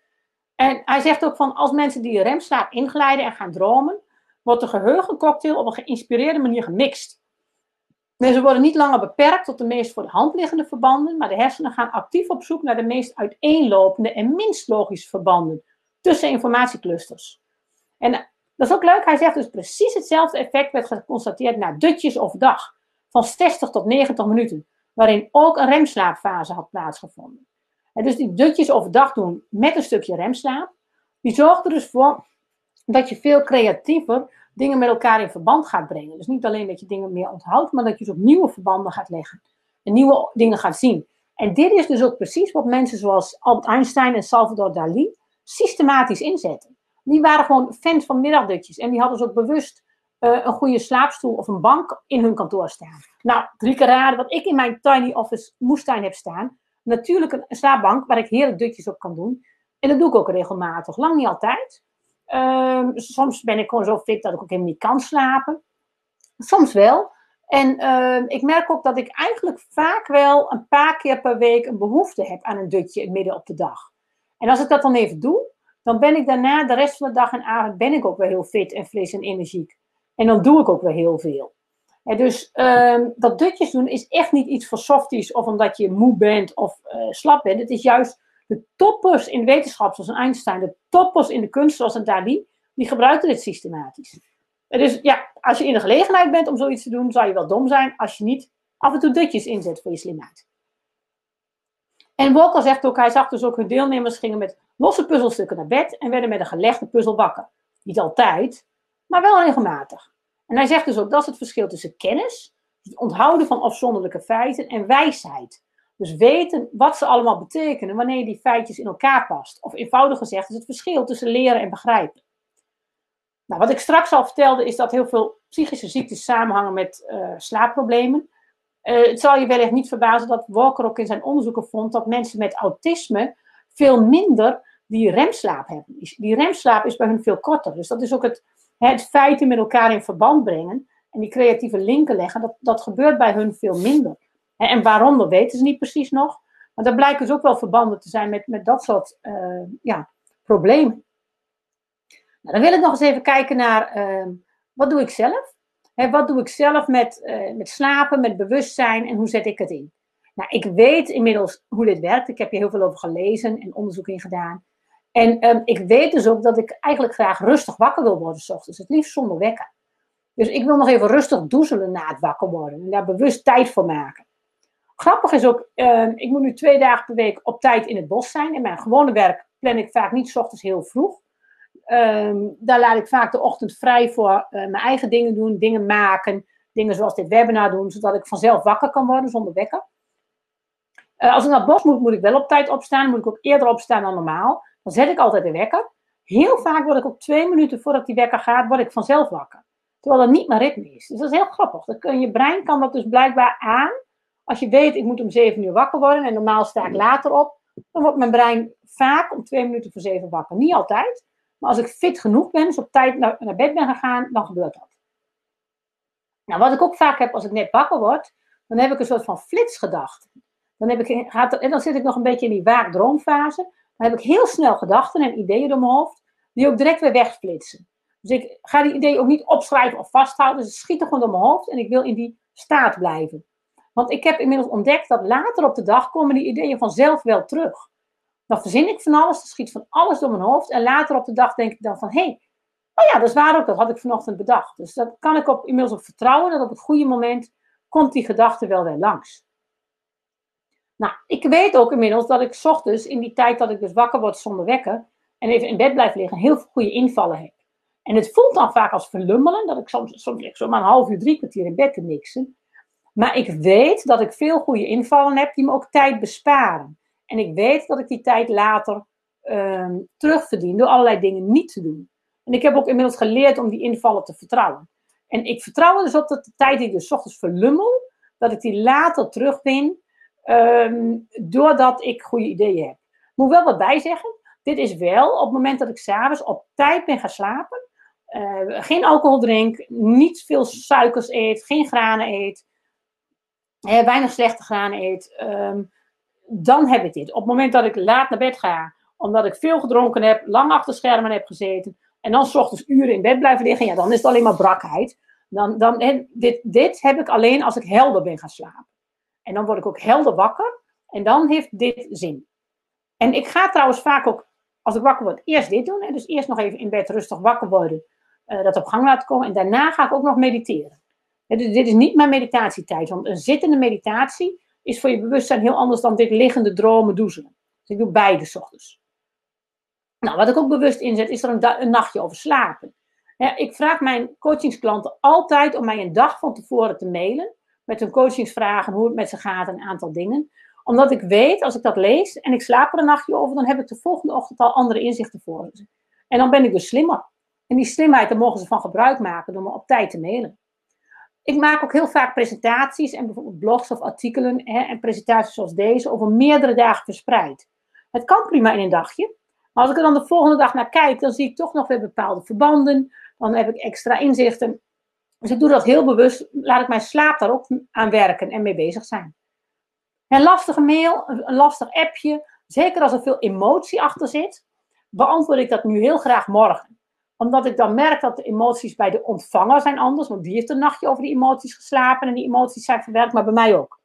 En hij zegt ook van als mensen die remslaap inglijden en gaan dromen, wordt de geheugencocktail op een geïnspireerde manier gemixt. Ze worden niet langer beperkt tot de meest voor de hand liggende verbanden, maar de hersenen gaan actief op zoek naar de meest uiteenlopende en minst logische verbanden tussen informatieclusters. En dat is ook leuk, hij zegt dus precies hetzelfde effect werd geconstateerd na dutjes overdag, van 60 tot 90 minuten, waarin ook een remslaapfase had plaatsgevonden. En dus die dutjes overdag doen met een stukje remslaap, die zorgt er dus voor dat je veel creatiever dingen met elkaar in verband gaat brengen. Dus niet alleen dat je dingen meer onthoudt, maar dat je dus ook nieuwe verbanden gaat leggen. En nieuwe dingen gaat zien. En dit is dus ook precies wat mensen zoals Albert Einstein en Salvador Dali systematisch inzetten. Die waren gewoon fans van middagdutjes. En die hadden dus ook bewust uh, een goede slaapstoel of een bank in hun kantoor staan. Nou, drie keer raden wat ik in mijn tiny office moestuin heb staan. Natuurlijk een slaapbank waar ik heerlijk dutjes op kan doen. En dat doe ik ook regelmatig. Lang niet altijd. Um, soms ben ik gewoon zo fit dat ik ook helemaal niet kan slapen. Soms wel. En uh, ik merk ook dat ik eigenlijk vaak wel een paar keer per week een behoefte heb aan een dutje midden op de dag. En als ik dat dan even doe, dan ben ik daarna de rest van de dag en avond ben ik ook wel heel fit en fris en energiek. En dan doe ik ook wel heel veel. Dus um, dat dutjes doen is echt niet iets voor softies of omdat je moe bent of uh, slap bent. Het is juist de toppers in wetenschap, zoals Einstein, de toppers in de kunst, zoals een Dali, die gebruiken dit systematisch. Dus ja, als je in de gelegenheid bent om zoiets te doen, zou je wel dom zijn als je niet af en toe dutjes inzet voor je slimheid. En Walker zegt ook, hij zag dus ook hun deelnemers gingen met losse puzzelstukken naar bed en werden met een gelegde puzzel wakker. Niet altijd, maar wel regelmatig. En hij zegt dus ook, dat is het verschil tussen kennis, het onthouden van afzonderlijke feiten en wijsheid. Dus weten wat ze allemaal betekenen wanneer je die feitjes in elkaar past. Of eenvoudig gezegd is het verschil tussen leren en begrijpen. Nou, wat ik straks al vertelde is dat heel veel psychische ziektes samenhangen met uh, slaapproblemen. Uh, het zal je wellicht niet verbazen dat Walker ook in zijn onderzoeken vond dat mensen met autisme veel minder die remslaap hebben. Die remslaap is bij hun veel korter. Dus dat is ook het, het feiten met elkaar in verband brengen en die creatieve linken leggen, dat, dat gebeurt bij hun veel minder. En waarom, dat weten ze niet precies nog. Maar daar blijken dus ook wel verbanden te zijn met, met dat soort uh, ja, problemen. Nou, dan wil ik nog eens even kijken naar uh, wat doe ik zelf? Hè, wat doe ik zelf met, uh, met slapen, met bewustzijn en hoe zet ik het in? Nou, ik weet inmiddels hoe dit werkt. Ik heb hier heel veel over gelezen en onderzoek in gedaan. En um, ik weet dus ook dat ik eigenlijk graag rustig wakker wil worden s ochtends. Het liefst zonder wekker. Dus ik wil nog even rustig doezelen na het wakker worden. En daar bewust tijd voor maken. Grappig is ook, uh, ik moet nu twee dagen per week op tijd in het bos zijn. In mijn gewone werk plan ik vaak niet s ochtends heel vroeg. Um, daar laat ik vaak de ochtend vrij voor uh, mijn eigen dingen doen, dingen maken, dingen zoals dit webinar doen, zodat ik vanzelf wakker kan worden zonder wekker. Uh, als ik naar het bos moet, moet ik wel op tijd opstaan. Moet ik ook eerder opstaan dan normaal. Dan zet ik altijd de wekker. Heel vaak word ik ook twee minuten voordat die wekker gaat, word ik vanzelf wakker. Terwijl dat niet mijn ritme is. Dus dat is heel grappig. Dat kun, je brein kan dat dus blijkbaar aan Als je weet, ik moet om 7 uur wakker worden en normaal sta ik later op, dan wordt mijn brein vaak om 2 minuten voor 7 wakker. Niet altijd, maar als ik fit genoeg ben, dus op tijd naar, naar bed ben gegaan, dan gebeurt dat. Nou, wat ik ook vaak heb als ik net wakker word, dan heb ik een soort van flitsgedachte. Dan, heb ik, gaat, en dan zit ik nog een beetje in die waak-droomfase. Dan heb ik heel snel gedachten en ideeën door mijn hoofd, die ook direct weer wegflitsen. Dus ik ga die ideeën ook niet opschrijven of vasthouden. Dus het schiet er gewoon door mijn hoofd en ik wil in die staat blijven. Want ik heb inmiddels ontdekt dat later op de dag komen die ideeën vanzelf wel terug. Dan verzin ik van alles, er schiet van alles door mijn hoofd. En later op de dag denk ik dan van, hé, hey, oh ja, dat is waar ook, dat had ik vanochtend bedacht. Dus dat kan ik op, inmiddels op vertrouwen, dat op het goede moment komt die gedachte wel weer langs. Nou, ik weet ook inmiddels dat ik ochtends, in die tijd dat ik dus wakker word zonder wekker, en even in bed blijf liggen, heel veel goede invallen heb. En het voelt dan vaak als verlummelen, dat ik soms, soms maar een half uur, drie kwartier in bed te niksen. Maar ik weet dat ik veel goede invallen heb die me ook tijd besparen. En ik weet dat ik die tijd later uh, terugverdien door allerlei dingen niet te doen. En ik heb ook inmiddels geleerd om die invallen te vertrouwen. En ik vertrouw dus op dat de tijd die ik dus ochtends verlummel, dat ik die later terugwin, um, doordat ik goede ideeën heb. Moet wel wat bijzeggen. Dit is wel op het moment dat ik s'avonds op tijd ben gaan slapen, uh, geen alcohol drink, niet veel suikers eet, geen granen eet, weinig slechte granen eet, um, dan heb ik dit. Op het moment dat ik laat naar bed ga, omdat ik veel gedronken heb, lang achter schermen heb gezeten, en dan ochtends uren in bed blijven liggen, ja, dan is het alleen maar brakheid. Dan, dan, dit, dit heb ik alleen als ik helder ben gaan slapen. En dan word ik ook helder wakker. En dan heeft dit zin. En ik ga trouwens vaak ook, als ik wakker word, eerst dit doen. Hè? Dus eerst nog even in bed rustig wakker worden. Uh, dat op gang laten komen. En daarna ga ik ook nog mediteren. Dit is niet mijn meditatietijd. Want een zittende meditatie is voor je bewustzijn heel anders dan dit liggende dromen doezelen. Dus ik doe beide ochtends. Nou, wat ik ook bewust inzet, is er een, een nachtje over slapen. Ik vraag mijn coachingsklanten altijd om mij een dag van tevoren te mailen. Met hun coachingsvragen, hoe het met ze gaat en een aantal dingen. Omdat ik weet, als ik dat lees en ik slaap er een nachtje over, dan heb ik de volgende ochtend al andere inzichten voor ze. En dan ben ik dus slimmer. En die slimheid, daar mogen ze van gebruik maken door me op tijd te mailen. Ik maak ook heel vaak presentaties en bijvoorbeeld blogs of artikelen hè, en presentaties zoals deze over meerdere dagen verspreid. Het kan prima in een dagje, maar als ik er dan de volgende dag naar kijk, dan zie ik toch nog weer bepaalde verbanden. Dan heb ik extra inzichten. Dus ik doe dat heel bewust. Laat ik mijn slaap daar ook aan werken en mee bezig zijn. Een lastige mail, een lastig appje, zeker als er veel emotie achter zit, beantwoord ik dat nu heel graag morgen. Omdat ik dan merk dat de emoties bij de ontvanger zijn anders, want die heeft een nachtje over die emoties geslapen en die emoties zijn verwerkt, maar bij mij ook.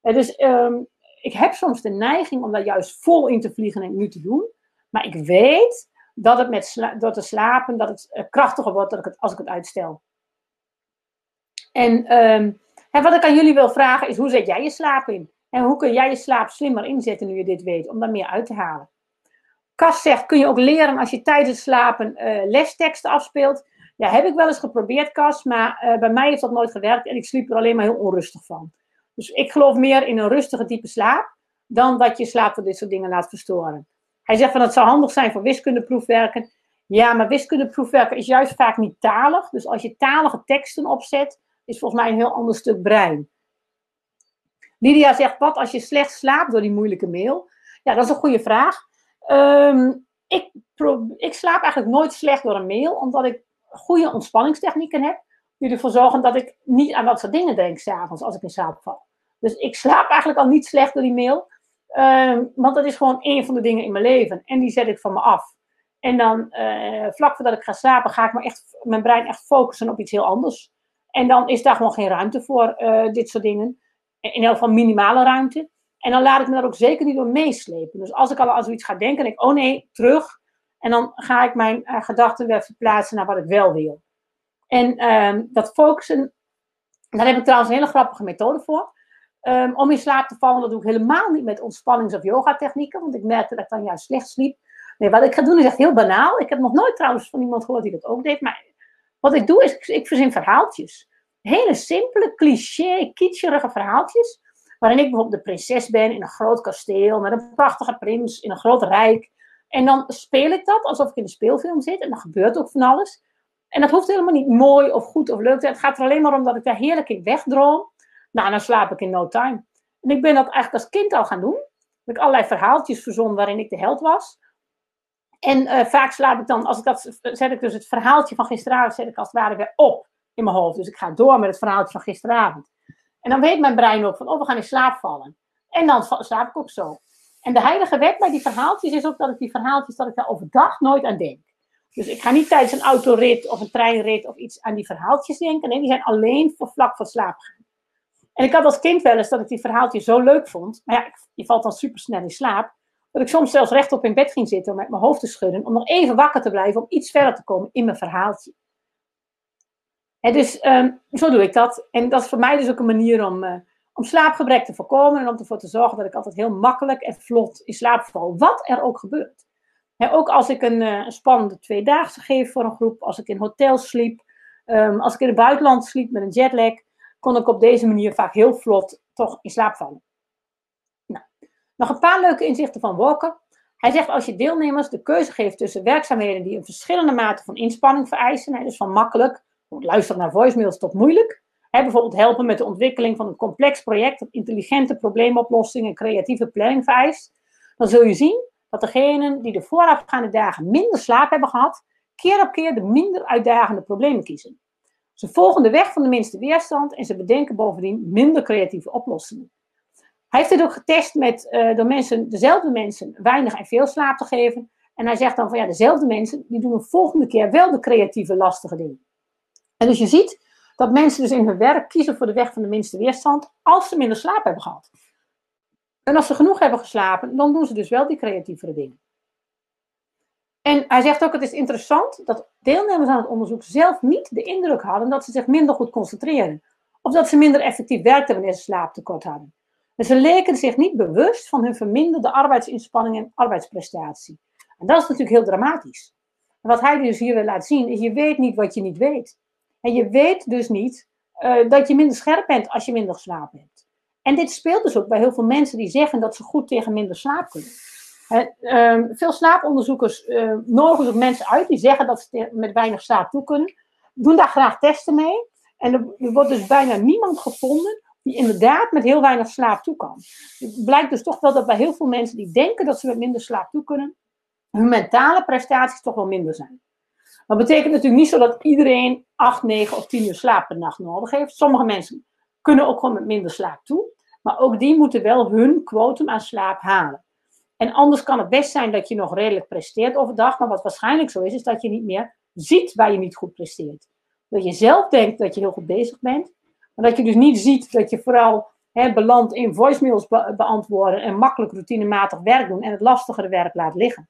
Dus um, ik heb soms de neiging om daar juist vol in te vliegen en nu te doen. Maar ik weet dat het met door te slapen, dat het uh, krachtiger wordt dat ik het, als ik het uitstel. En um, wat ik aan jullie wil vragen is, hoe zet jij je slaap in? En hoe kun jij je slaap slimmer inzetten nu je dit weet, om daar meer uit te halen? Kas zegt, kun je ook leren als je tijdens slapen uh, lesteksten afspeelt? Ja, heb ik wel eens geprobeerd, Kas, maar uh, bij mij heeft dat nooit gewerkt en ik sliep er alleen maar heel onrustig van. Dus ik geloof meer in een rustige diepe slaap, dan dat je slaap door dit soort dingen laat verstoren. Hij zegt van het zou handig zijn voor wiskundeproefwerken. Ja, maar wiskundeproefwerken is juist vaak niet talig. Dus als je talige teksten opzet, is volgens mij een heel ander stuk brein. Lydia zegt, wat als je slecht slaapt door die moeilijke mail? Ja, dat is een goede vraag. Um, ik, ik slaap eigenlijk nooit slecht door een mail, omdat ik goede ontspanningstechnieken heb. Die ervoor zorgen dat ik niet aan dat soort dingen denk s'avonds als ik in slaap val. Dus ik slaap eigenlijk al niet slecht door die mail. Um, want dat is gewoon een van de dingen in mijn leven. En die zet ik van me af. En dan, uh, vlak voordat ik ga slapen, ga ik echt, mijn brein echt focussen op iets heel anders. En dan is daar gewoon geen ruimte voor uh, dit soort dingen. In elk geval minimale ruimte. En dan laat ik me daar ook zeker niet door meeslepen. Dus als ik al aan zoiets ga denken, denk ik, oh nee, terug. En dan ga ik mijn uh, gedachten weer verplaatsen naar wat ik wel wil. En uh, dat focussen, daar heb ik trouwens een hele grappige methode voor. Um, om in slaap te vallen, dat doe ik helemaal niet met ontspannings- of yoga-technieken, want ik merkte dat ik dan juist slecht sliep. Nee, wat ik ga doen is echt heel banaal. Ik heb nog nooit trouwens van iemand gehoord die dat ook deed, maar wat ik doe is, ik, ik verzin verhaaltjes. Hele simpele, cliché, kitscherige verhaaltjes, waarin ik bijvoorbeeld de prinses ben in een groot kasteel, met een prachtige prins in een groot rijk. En dan speel ik dat alsof ik in een speelfilm zit en dan gebeurt ook van alles. En dat hoeft helemaal niet mooi of goed of leuk te zijn. Het gaat er alleen maar om dat ik daar heerlijk in wegdroom. Nou, dan slaap ik in no time. En ik ben dat eigenlijk als kind al gaan doen. Dat ik allerlei verhaaltjes verzon waarin ik de held was. En uh, vaak slaap ik dan, als ik dat, zet ik dus het verhaaltje van gisteravond, zet ik als het ware weer op in mijn hoofd. Dus ik ga door met het verhaaltje van gisteravond. En dan weet mijn brein ook van, oh, we gaan in slaap vallen. En dan slaap ik ook zo. En de heilige wet bij die verhaaltjes is ook dat ik die verhaaltjes, dat ik daar overdag nooit aan denk. Dus ik ga niet tijdens een autorit of een treinrit of iets aan die verhaaltjes denken. Nee, die zijn alleen voor vlak voor slaap gaan. En ik had als kind wel eens dat ik die verhaaltjes zo leuk vond. Maar ja, je valt dan super snel in slaap. Dat ik soms zelfs rechtop in bed ging zitten om met mijn hoofd te schudden. Om nog even wakker te blijven, om iets verder te komen in mijn verhaaltje. Dus um, zo doe ik dat. En dat is voor mij dus ook een manier om, uh, om slaapgebrek te voorkomen. En om ervoor te zorgen dat ik altijd heel makkelijk en vlot in slaap val. Wat er ook gebeurt. ook als ik een, uh, spannende tweedaagse geef voor een groep. Als ik in hotels sliep. Um, als ik in het buitenland sliep met een jetlag. Kon ik op deze manier vaak heel vlot toch in slaap vallen. Nou, nog een paar leuke inzichten van Walker. Hij zegt als je deelnemers de keuze geeft tussen werkzaamheden die een verschillende mate van inspanning vereisen. dus van makkelijk luisteren naar voicemails tot moeilijk. Hè, bijvoorbeeld helpen met de ontwikkeling van een complex project dat intelligente probleemoplossing en creatieve planning vereist. Dan zul je zien dat degenen die de voorafgaande dagen minder slaap hebben gehad, keer op keer de minder uitdagende problemen kiezen. Ze volgen de weg van de minste weerstand en ze bedenken bovendien minder creatieve oplossingen. Hij heeft dit ook getest met uh, door mensen, dezelfde mensen weinig en veel slaap te geven. En hij zegt dan van ja, dezelfde mensen die doen de volgende keer wel de creatieve lastige dingen. En dus je ziet dat mensen dus in hun werk kiezen voor de weg van de minste weerstand als ze minder slaap hebben gehad. En als ze genoeg hebben geslapen, dan doen ze dus wel die creatievere dingen. En hij zegt ook, het is interessant dat deelnemers aan het onderzoek zelf niet de indruk hadden dat ze zich minder goed concentreren. Of dat ze minder effectief werkten wanneer ze slaaptekort hadden. En ze leken zich niet bewust van hun verminderde arbeidsinspanning en arbeidsprestatie. En dat is natuurlijk heel dramatisch. En wat hij dus hier wil laten zien, is je weet niet wat je niet weet. En je weet dus niet uh, dat je minder scherp bent als je minder slaap hebt. En dit speelt dus ook bij heel veel mensen die zeggen dat ze goed tegen minder slaap kunnen. Uh, veel slaaponderzoekers uh, nodigen ook mensen uit die zeggen dat ze met weinig slaap toe kunnen. Doen daar graag testen mee. En er, er wordt dus bijna niemand gevonden die inderdaad met heel weinig slaap toe kan. Het blijkt dus toch wel dat bij heel veel mensen die denken dat ze met minder slaap toe kunnen, hun mentale prestaties toch wel minder zijn. Dat betekent natuurlijk niet zo dat iedereen 8, 9 of 10 uur slaap per nacht nodig heeft. Sommige mensen kunnen ook gewoon met minder slaap toe. Maar ook die moeten wel hun quotum aan slaap halen. En anders kan het best zijn dat je nog redelijk presteert overdag. Maar wat waarschijnlijk zo is, is dat je niet meer ziet waar je niet goed presteert. Dat je zelf denkt dat je heel goed bezig bent. Maar dat je dus niet ziet dat je vooral hè, belandt in voicemails beantwoorden. En makkelijk routinematig werk doen. En het lastigere werk laat liggen.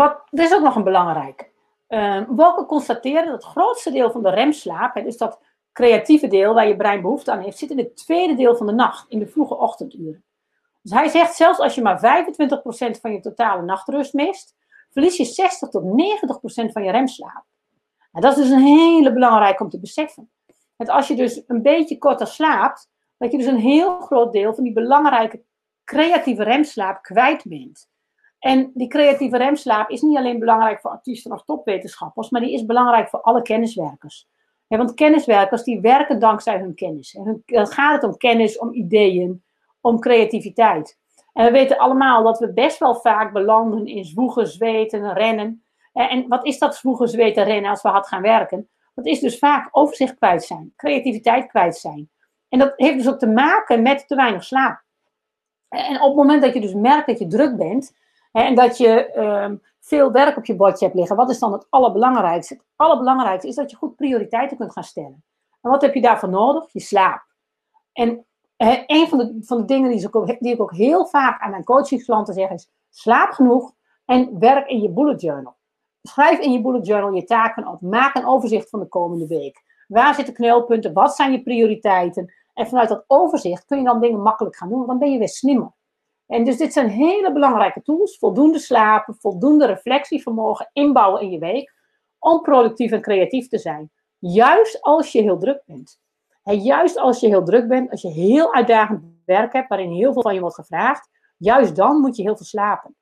Wat, is ook nog een belangrijke. Uh, ehm, Wolken constateren dat het grootste deel van de remslaap, dus dat creatieve deel waar je brein behoefte aan heeft, zit in het tweede deel van de nacht, in de vroege ochtenduren. Dus hij zegt, zelfs als je maar 25% van je totale nachtrust mist, verlies je 60 tot 90% van je remslaap. Nou, dat is dus een hele belangrijke om te beseffen. Dat als je dus een beetje korter slaapt, dat je dus een heel groot deel van die belangrijke creatieve remslaap kwijt bent. En die creatieve remslaap is niet alleen belangrijk voor artiesten of topwetenschappers, maar die is belangrijk voor alle kenniswerkers. Want kenniswerkers die werken dankzij hun kennis. En dan gaat het om kennis, om ideeën, om creativiteit. En we weten allemaal dat we best wel vaak belanden in zwoegen, zweten, rennen. En wat is dat zwoegen, zweten, rennen als we hard gaan werken? Dat is dus vaak overzicht kwijt zijn, creativiteit kwijt zijn. En dat heeft dus ook te maken met te weinig slaap. En op het moment dat je dus merkt dat je druk bent, en dat je ehm, veel werk op je bordje hebt liggen. Wat is dan het allerbelangrijkste? Het allerbelangrijkste is dat je goed prioriteiten kunt gaan stellen. En wat heb je daarvoor nodig? Je slaap. En een van de, van de dingen die, ook, die ik ook heel vaak aan mijn coachingsklanten zeg is: slaap genoeg en werk in je bullet journal. Schrijf in je bullet journal je taken op. Maak een overzicht van de komende week. Waar zitten knelpunten? Wat zijn je prioriteiten? En vanuit dat overzicht kun je dan dingen makkelijk gaan doen, want dan ben je weer slimmer. En dus dit zijn hele belangrijke tools. Voldoende slapen, voldoende reflectievermogen inbouwen in je week. Om productief en creatief te zijn. Juist als je heel druk bent. En juist als je heel druk bent, als je heel uitdagend werk hebt, waarin heel veel van je wordt gevraagd, juist dan moet je heel veel slapen.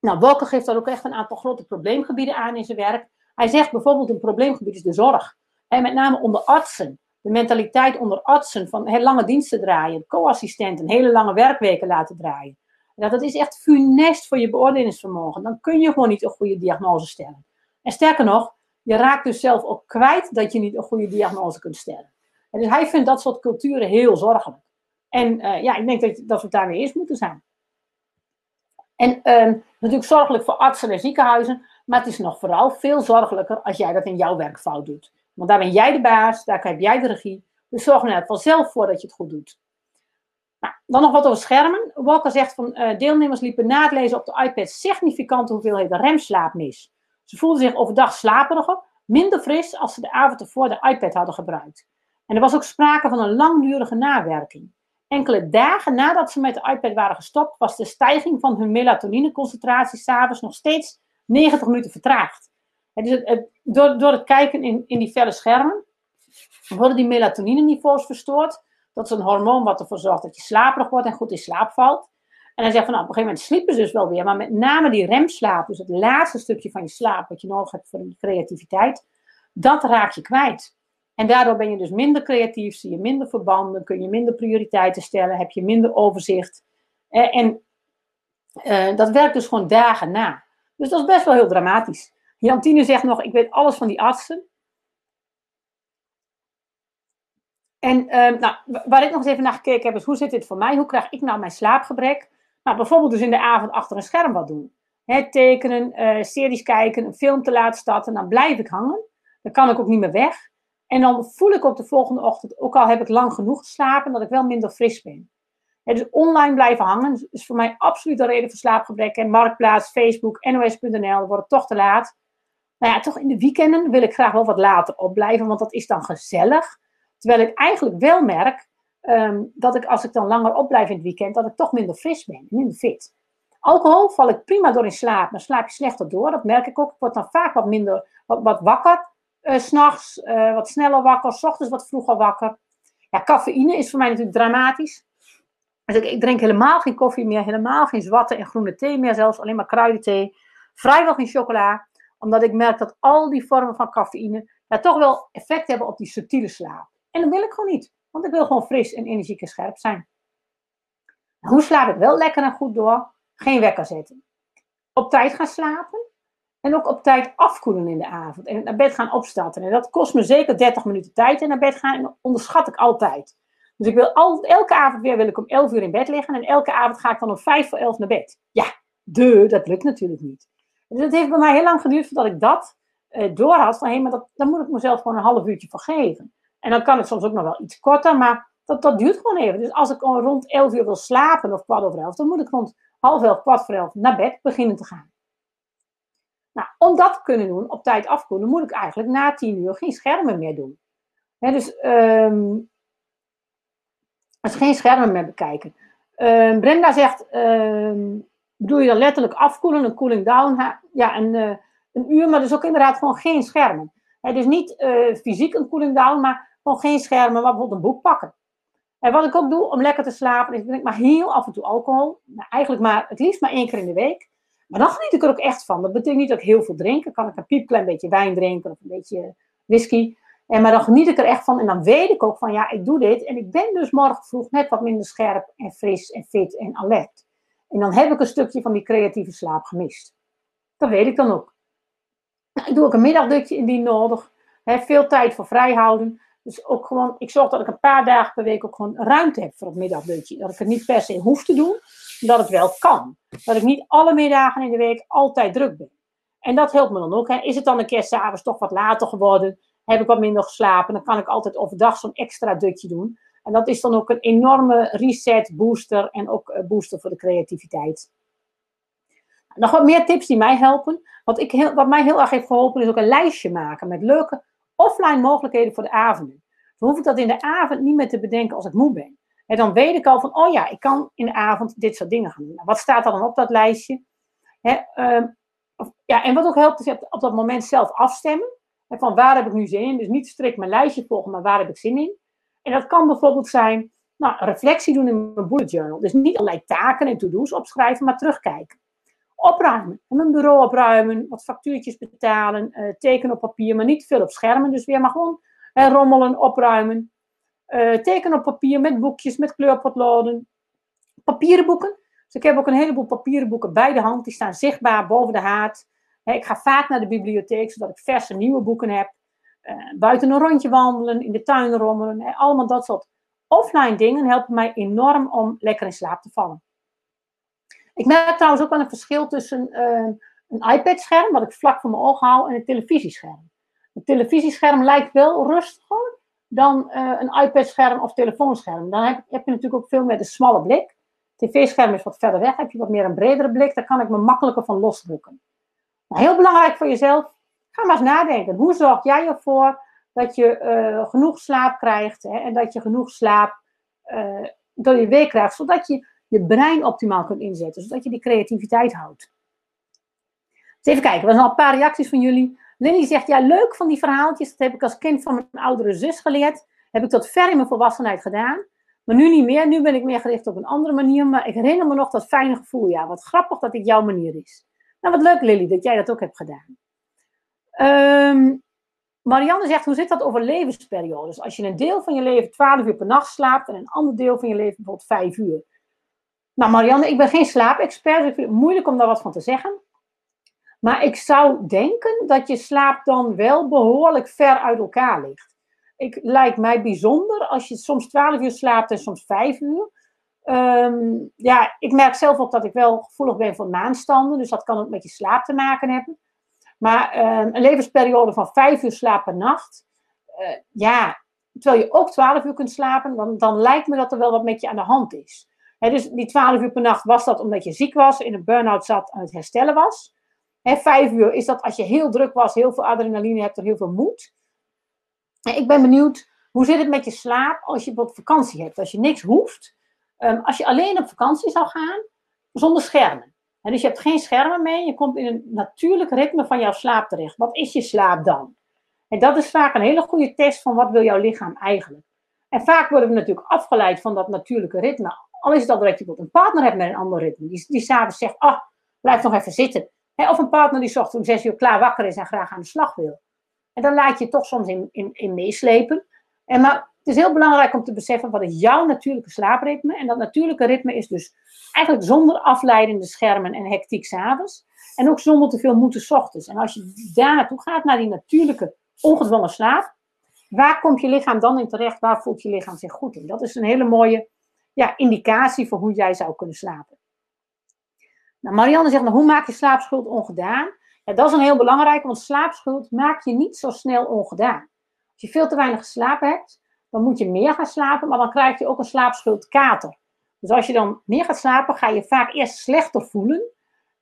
Nou, Wolke geeft daar ook echt een aantal grote probleemgebieden aan in zijn werk. Hij zegt bijvoorbeeld een probleemgebied is de zorg. En met name onder artsen de mentaliteit onder artsen van heel lange diensten draaien, co-assistenten, hele lange werkweken laten draaien. Dat is echt funest voor je beoordelingsvermogen. Dan kun je gewoon niet een goede diagnose stellen. En sterker nog, je raakt dus zelf ook kwijt dat je niet een goede diagnose kunt stellen. En dus hij vindt dat soort culturen heel zorgelijk. En uh, ja, ik denk dat, dat we daarmee eens moeten zijn. En uh, natuurlijk zorgelijk voor artsen en ziekenhuizen, maar het is nog vooral veel zorgelijker als jij dat in jouw werkfout doet. Want daar ben jij de baas, daar heb jij de regie. Dus zorg er net wel zelf voor dat je het goed doet. Nou, dan nog wat over schermen. Walker zegt van uh, deelnemers liepen na het lezen op de iPad significante hoeveelheden remslaap mis. Ze voelden zich overdag slaperiger, minder fris als ze de avond ervoor de iPad hadden gebruikt. En er was ook sprake van een langdurige nawerking. Enkele dagen nadat ze met de iPad waren gestopt, was de stijging van hun melatonineconcentratie s'avonds nog steeds 90 minuten vertraagd. Het, het, door, door het kijken in, in die felle schermen worden die melatonine-niveaus verstoord. Dat is een hormoon wat ervoor zorgt dat je slaperig wordt en goed in slaap valt. En hij zegt van nou, op een gegeven moment sliepen ze dus wel weer, maar met name die remslaap, dus het laatste stukje van je slaap wat je nodig hebt voor je creativiteit, dat raak je kwijt. En daardoor ben je dus minder creatief, zie je minder verbanden, kun je minder prioriteiten stellen, heb je minder overzicht. En uh, dat werkt dus gewoon dagen na. Dus dat is best wel heel dramatisch. Jantine zegt nog, ik weet alles van die artsen. En uh, nou, waar ik nog eens even naar gekeken heb, is hoe zit dit voor mij? Hoe krijg ik nou mijn slaapgebrek? Nou, bijvoorbeeld dus in de avond achter een scherm wat doen. He, tekenen, uh, series kijken, een film te laten starten. Dan blijf ik hangen. Dan kan ik ook niet meer weg. En dan voel ik op de volgende ochtend, ook al heb ik lang genoeg geslapen, dat ik wel minder fris ben. dus online blijven hangen is voor mij absoluut een reden voor slaapgebrek. En Marktplaats, Facebook, NOS.nl, wordt toch te laat. Nou ja, toch in de weekenden wil ik graag wel wat later opblijven, want dat is dan gezellig. Terwijl ik eigenlijk wel merk um, dat ik als ik dan langer opblijf in het weekend, dat ik toch minder fris ben, minder fit. Alcohol val ik prima door in slaap, maar slaap je slechter door. Dat merk ik ook. Ik word dan vaak wat minder, wat, wat wakker. Uh, S'nachts uh, wat sneller wakker, s ochtends wat vroeger wakker. Ja, cafeïne is voor mij natuurlijk dramatisch. Dus ik, ik, drink helemaal geen koffie meer, helemaal geen zwarte en groene thee meer, zelfs alleen maar kruidenthee. Vrijwel geen chocola, omdat ik merk dat al die vormen van cafeïne ja, toch wel effect hebben op die subtiele slaap. En dat wil ik gewoon niet, want ik wil gewoon fris en energiek en scherp zijn. Hoe slaap ik wel lekker en goed door? Geen wekker zetten. Op tijd gaan slapen en ook op tijd afkoelen in de avond. En naar bed gaan opstarten. En dat kost me zeker 30 minuten tijd. En naar bed gaan onderschat ik altijd. Dus ik wil elke avond weer wil ik om 11 uur in bed liggen. En elke avond ga ik dan om 5 voor 11 naar bed. Ja, de, dat lukt natuurlijk niet. Dus het heeft bij mij heel lang geduurd voordat ik dat uh, door had. Van hé, maar dat, daar moet ik mezelf gewoon een half uurtje voor geven. En dan kan het soms ook nog wel iets korter, maar dat, dat duurt gewoon even. Dus als ik rond 11 uur wil slapen of kwart over 11, dan moet ik rond half 11, kwart voor 11 naar bed beginnen te gaan. Nou, om dat te kunnen doen, op tijd afkoelen, moet ik eigenlijk na tien uur geen schermen meer doen. dus, um, dus geen schermen meer bekijken. Um, Brenda zegt, um, bedoel je dan letterlijk afkoelen, een cooling down? Ja, een, uh, een uur, maar dus ook inderdaad gewoon geen schermen. He, dus niet uh, fysiek een cooling down, maar gewoon geen schermen, maar bijvoorbeeld een boek pakken. En wat ik ook doe om lekker te slapen, is ik drink maar heel af en toe alcohol. Eigenlijk maar, het liefst maar één keer in de week. Maar dan geniet ik er ook echt van. Dat betekent niet dat ik heel veel drink. Dan kan ik een piepklein beetje wijn drinken of een beetje whisky. En, maar dan geniet ik er echt van. En dan weet ik ook van, ja, ik doe dit. En ik ben dus morgen vroeg net wat minder scherp en fris en fit en alert. En dan heb ik een stukje van die creatieve slaap gemist. Dat weet ik dan ook. Ik doe ook een middagdutje indien nodig. He, veel tijd voor vrijhouden. Dus ook gewoon, ik zorg dat ik een paar dagen per week ook gewoon ruimte heb voor het middagdutje. Dat ik het niet per se hoef te doen, dat het wel kan. Dat ik niet alle middagen in de week altijd druk ben. En dat helpt me dan ook. Hè. Is het dan een keer s'avonds toch wat later geworden? Heb ik wat minder geslapen? Dan kan ik altijd overdag zo'n extra dutje doen. En dat is dan ook een enorme reset, booster en ook eh, booster voor de creativiteit. Nog wat meer tips die mij helpen. Wat, ik heel, wat mij heel erg heeft geholpen is ook een lijstje maken met leuke offline mogelijkheden voor de avonden. Dan hoef ik dat in de avond niet meer te bedenken als ik moe ben. En dan weet ik al van, oh ja, ik kan in de avond dit soort dingen gaan doen. Nou, wat staat er dan op dat lijstje? Ehm, of, ja, en wat ook helpt, is op dat moment zelf afstemmen. van waar heb ik nu zin in? Dus niet strikt mijn lijstje volgen, maar waar heb ik zin in? En dat kan bijvoorbeeld zijn, nou, reflectie doen in mijn bullet journal. Dus niet allerlei taken en to-do's opschrijven, maar terugkijken. Opruimen. En mijn bureau opruimen, wat factuurtjes betalen, uh, tekenen op papier, maar niet veel op schermen. Dus weer maar gewoon rommelen, opruimen. Uh, tekenen op papier met boekjes, met kleurpotloden. Papieren boeken. Dus ik heb ook een heleboel papieren boeken bij de hand. Die staan zichtbaar boven de haard. ik ga vaak naar de bibliotheek, zodat ik verse nieuwe boeken heb. Uh, buiten een rondje wandelen, in de tuin rommelen. allemaal dat soort offline dingen helpen mij enorm om lekker in slaap te vallen. Ik merk trouwens ook wel een verschil tussen uh, een iPad-scherm, wat ik vlak voor mijn ogen hou, en een televisiescherm. Een televisiescherm lijkt wel rustiger dan uh, een iPad-scherm of telefoonscherm. Dan heb, je natuurlijk ook veel meer de smalle blik. TV-scherm is wat verder weg, heb je wat meer een bredere blik, daar kan ik me makkelijker van losdrukken. Maar heel belangrijk voor jezelf, ga maar eens nadenken. Hoe zorg jij ervoor dat je uh, genoeg slaap krijgt hè, en dat je genoeg slaap uh, door je week krijgt, zodat je je brein optimaal kunt inzetten, zodat je die creativiteit houdt. Dus even kijken, er zijn al een paar reacties van jullie. Lily zegt, ja, leuk van die verhaaltjes. Dat heb ik als kind van mijn oudere zus geleerd. Heb ik tot ver in mijn volwassenheid gedaan. Maar nu niet meer. Nu ben ik meer gericht op een andere manier. Maar ik herinner me nog dat fijne gevoel. Ja, wat grappig dat dit jouw manier is. Nou, wat leuk, Lily, dat jij dat ook hebt gedaan. Um, Marianne zegt, hoe zit dat over levensperiodes? Als je een deel van je leven 12 uur per nacht slaapt en een ander deel van je leven bijvoorbeeld 5 uur. Nou, Marianne, ik ben geen slaapexpert, dus ik vind het moeilijk om daar wat van te zeggen. Maar ik zou denken dat je slaap dan wel behoorlijk ver uit elkaar ligt. Ik lijkt mij bijzonder als je soms 12 uur slaapt en soms 5 uur. Ehm, ja, ik merk zelf ook dat ik wel gevoelig ben voor maanstanden, dus dat kan ook met je slaap te maken hebben. Maar ehm, een levensperiode van 5 uur slaap per nacht, uh, ja, terwijl je ook 12 uur kunt slapen, dan, dan lijkt me dat er wel wat met je aan de hand is. dus die 12 uur per nacht was dat omdat je ziek was, in een burn-out zat, aan het herstellen was. Vijf uur is dat als je heel druk was, heel veel adrenaline hebt en heel veel moed. ik ben benieuwd, hoe zit het met je slaap als je op vakantie hebt? Als je niks hoeft. Um, als je alleen op vakantie zou gaan, zonder schermen. En dus je hebt geen schermen mee, je komt in een natuurlijk ritme van jouw slaap terecht. Wat is je slaap dan? En dat is vaak een hele goede test van wat wil jouw lichaam eigenlijk. En vaak worden we natuurlijk afgeleid van dat natuurlijke ritme. Al is het al dat je een partner hebt met een ander ritme. Die, die s'avonds zegt, ah, blijf nog even zitten of een partner die ochtends om zes uur klaar wakker is en graag aan de slag wil. En dan laat je toch soms in, in, in meeslepen. En maar het is heel belangrijk om te beseffen wat is jouw natuurlijke slaapritme. En dat natuurlijke ritme is dus eigenlijk zonder afleidende schermen en hectiek s'avonds. En ook zonder te veel moeten ochtends. En als je daar naartoe gaat, naar die natuurlijke ongedwongen slaap, waar komt je lichaam dan in terecht? Waar voelt je lichaam zich goed in? Dat is een hele mooie ja, indicatie voor hoe jij zou kunnen slapen. Nou, Marianne zegt, nou, hoe maak je slaapschuld ongedaan? Ja, dat is een heel belangrijk, want slaapschuld maak je niet zo snel ongedaan. Als je veel te weinig geslapen hebt, dan moet je meer gaan slapen, maar dan krijg je ook een slaapschuldkater. Dus als je dan meer gaat slapen, ga je vaak eerst slechter voelen.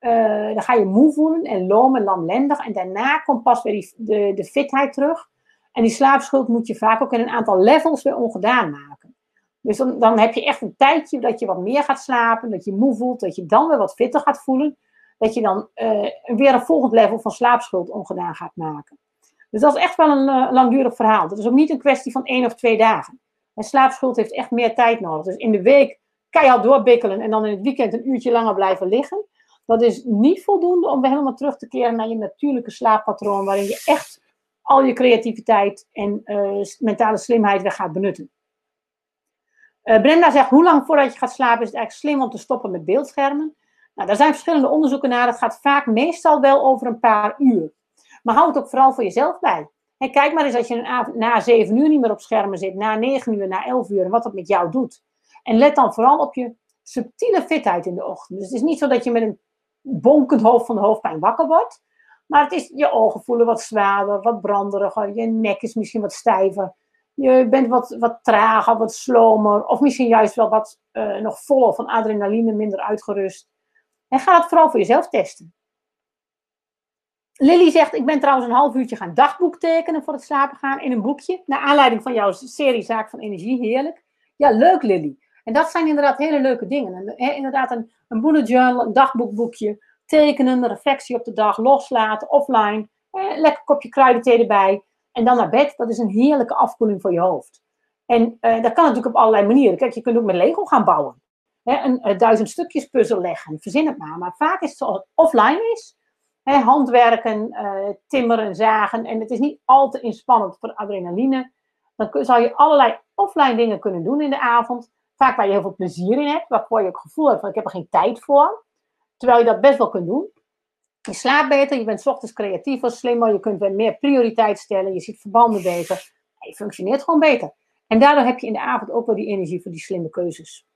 Uh, dan ga je moe voelen en loom en lamlendig. En daarna komt pas weer die, de, de fitheid terug. En die slaapschuld moet je vaak ook in een aantal levels weer ongedaan maken. Dus dan, dan heb je echt een tijdje dat je wat meer gaat slapen, dat je moe voelt, dat je dan weer wat fitter gaat voelen. Dat je dan uh, weer een volgend level van slaapschuld ongedaan gaat maken. Dus dat is echt wel een uh, langdurig verhaal. Dat is ook niet een kwestie van één of twee dagen. En slaapschuld heeft echt meer tijd nodig. Dus in de week keihard doorbikkelen en dan in het weekend een uurtje langer blijven liggen. Dat is niet voldoende om weer helemaal terug te keren naar je natuurlijke slaappatroon, waarin je echt al je creativiteit en uh, mentale slimheid weer gaat benutten. Uh, Brenda zegt, hoe lang voordat je gaat slapen is het eigenlijk slim om te stoppen met beeldschermen? Nou, daar zijn verschillende onderzoeken naar. Het gaat vaak meestal wel over een paar uur. Maar hou het ook vooral voor jezelf bij. kijk maar eens als je na 7 uur niet meer op schermen zit, na 9 uur, na 11 uur, en wat dat met jou doet. En let dan vooral op je subtiele fitheid in de ochtend. Dus het is niet zo dat je met een bonkend hoofd van de hoofdpijn wakker wordt. Maar het is, je ogen voelen wat zwaarder, wat branderiger, je nek is misschien wat stijver je bent wat, wat trager, wat slomer, of misschien juist wel wat uh, nog voller van adrenaline, minder uitgerust. En ga dat vooral voor jezelf testen. Lily zegt, ik ben trouwens een half uurtje gaan dagboek tekenen voor het slapen gaan in een boekje. Naar aanleiding van jouw serie Zaak van Energie, heerlijk. Ja, leuk Lily. En dat zijn inderdaad hele leuke dingen. inderdaad een, een bullet journal, een dagboekboekje, tekenen, reflectie op de dag, loslaten, offline. Eh, lekker kopje kruidenthee erbij. En dan naar bed, dat is een heerlijke afkoeling voor je hoofd. En uh, dat kan natuurlijk op allerlei manieren. Kijk, je kunt ook met Lego gaan bouwen. Een, een, duizend stukjes puzzel leggen, verzin het maar. Maar vaak is het zoals het offline is. Handwerken, uh, timmeren, zagen. En het is niet al te inspannend voor adrenaline. Dan zou je allerlei offline dingen kunnen doen in de avond. Vaak waar je heel veel plezier in hebt, waarvoor je het gevoel hebt van ik heb er geen tijd voor. Terwijl je dat best wel kunt doen. Je slaapt beter, je bent ochtends creatiever, slimmer, je kunt meer prioriteit stellen, je ziet verbanden beter. Je functioneert gewoon beter. En daardoor heb je in de avond ook wel die energie voor die slimme keuzes.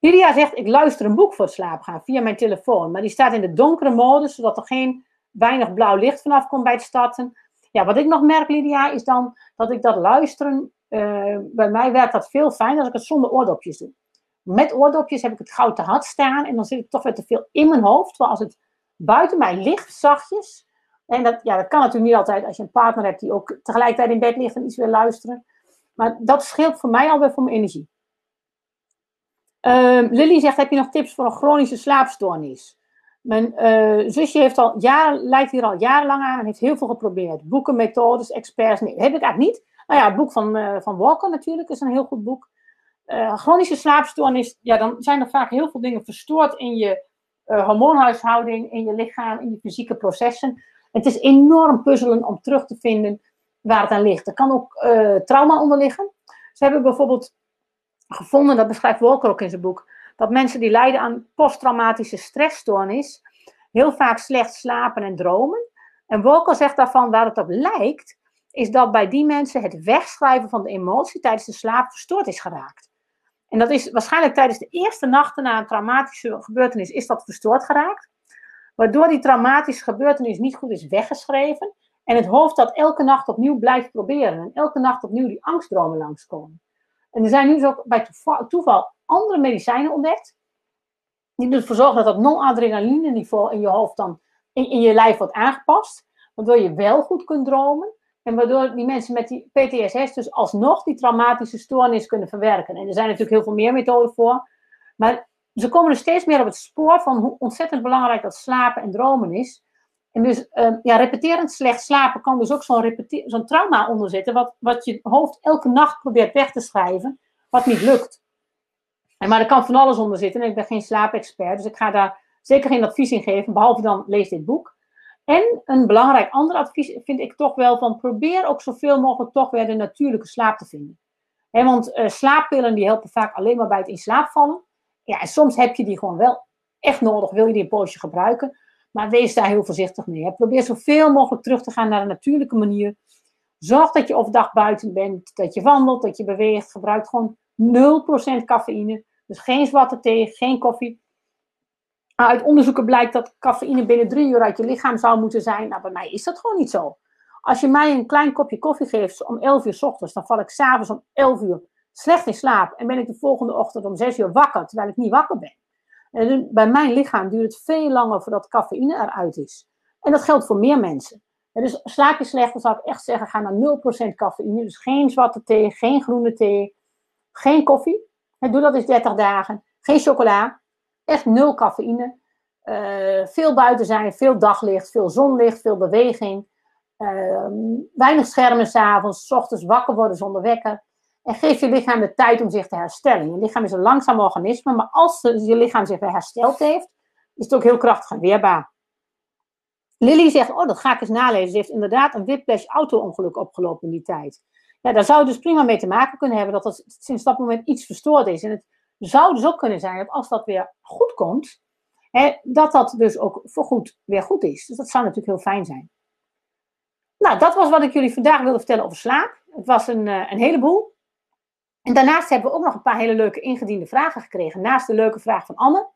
Lydia zegt, ik luister een boek voor het slapen gaan via mijn telefoon. Maar die staat in de donkere modus, zodat er geen weinig blauw licht vanaf komt bij het starten. Ja, wat ik nog merk, Lydia, is dan dat ik dat luisteren, uh, bij mij werkt dat veel fijn als ik het zonder oordopjes doe. Met oordopjes heb ik het gauw te hard staan en dan zit ik toch weer te veel in mijn hoofd. Terwijl als het buiten mij ligt, zachtjes, en dat, ja, dat kan natuurlijk niet altijd als je een partner hebt die ook tegelijkertijd in bed ligt en iets wil luisteren. Maar dat scheelt voor mij alweer voor mijn energie. Uh, Lily zegt, heb je nog tips voor een chronische slaapstoornis? Mijn uh, zusje heeft al jaren, lijkt hier al jarenlang aan en heeft heel veel geprobeerd. Boeken, methodes, experts. Nee, heb ik eigenlijk niet. Nou ja, het boek van, uh, van Walker natuurlijk is een heel goed boek. Uh, chronische slaapstoornis, ja, dan zijn er vaak heel veel dingen verstoord in je hormoonhuishouding, in je lichaam, in je fysieke processen. Het is enorm puzzelen om terug te vinden waar het aan ligt. Er kan ook trauma onder liggen. Ze hebben bijvoorbeeld gevonden, dat beschrijft Walker ook in zijn boek, dat mensen die lijden aan posttraumatische stressstoornis heel vaak slecht slapen en dromen. En Walker zegt daarvan, waar het op lijkt, is dat bij die mensen het wegschrijven van de emotie tijdens de slaap verstoord is geraakt. En dat is waarschijnlijk tijdens de eerste nachten na een traumatische gebeurtenis is dat verstoord geraakt. Waardoor die traumatische gebeurtenis niet goed is weggeschreven. En het hoofd dat elke nacht opnieuw blijft proberen. En elke nacht opnieuw die angstdromen langskomen. En er zijn nu dus ook bij toeval andere medicijnen ontdekt. Die ervoor zorgen dat dat non-adrenaline niveau in je hoofd dan in, in, je lijf wordt aangepast. Waardoor je wel goed kunt dromen. En waardoor die mensen met die PTSS dus alsnog die traumatische stoornis kunnen verwerken. En er zijn natuurlijk heel veel meer methoden voor. Maar ze komen er steeds meer op het spoor van hoe ontzettend belangrijk dat slapen en dromen is. En dus uh, ja, repeterend slecht slapen kan dus ook zo'n trauma onderzetten, wat, wat je hoofd elke nacht probeert weg te schrijven, wat niet lukt. En, maar er kan van alles onder zitten en ik ben geen slaapexpert, dus ik ga daar zeker geen advies in geven, behalve dan lees dit boek. En een belangrijk ander advies vind ik toch wel van probeer ook zoveel mogelijk toch weer de natuurlijke slaap te vinden. He, want uh, slaappillen die helpen vaak alleen maar bij het in slaap vallen. Ja, en soms heb je die gewoon wel echt nodig, wil je die een poosje gebruiken. Maar wees daar heel voorzichtig mee. Probeer zoveel mogelijk terug te gaan naar een natuurlijke manier. Zorg dat je overdag buiten bent, dat je wandelt, dat je beweegt. Gebruik gewoon 0% cafeïne. Dus geen zwarte thee, geen koffie. Uit onderzoeken blijkt dat cafeïne binnen drie uur uit je lichaam zou moeten zijn. Nou, bij mij is dat gewoon niet zo. Als je mij een klein kopje koffie geeft om 11 uur s ochtends, dan val ik s'avonds om 11 uur slecht in slaap. En ben ik de volgende ochtend om 6 uur wakker, terwijl ik niet wakker ben. En bij mijn lichaam duurt het veel langer voordat cafeïne eruit is. En dat geldt voor meer mensen. En dus slaap je slecht, dan zou ik echt zeggen, ga naar 0% cafeïne. Dus geen zwarte thee, geen groene thee, geen koffie. En doe dat eens 30 dagen. Geen chocola. Echt nul cafeïne. Uh, veel buiten zijn, veel daglicht, veel zonlicht, veel beweging. Uh, weinig schermen s'avonds, s ochtends wakker worden zonder wekker. En geef je lichaam de tijd om zich te herstellen. Je lichaam is een langzaam organisme, maar als je lichaam zich weer hersteld heeft, is het ook heel krachtig en weerbaar. Lily zegt, oh, dat ga ik eens nalezen. Ze heeft inderdaad een whiplash auto-ongeluk opgelopen in die tijd. Ja, daar zou dus prima mee te maken kunnen hebben dat er sinds dat moment iets verstoord is. En het zou dus ook kunnen zijn dat als dat weer goed komt, hè, dat dat dus ook voorgoed weer goed is. Dus dat zou natuurlijk heel fijn zijn. Nou, dat was wat ik jullie vandaag wilde vertellen over slaap. Het was een, eh, een heleboel. En daarnaast hebben we ook nog een paar hele leuke ingediende vragen gekregen. Naast de leuke vraag van Anne.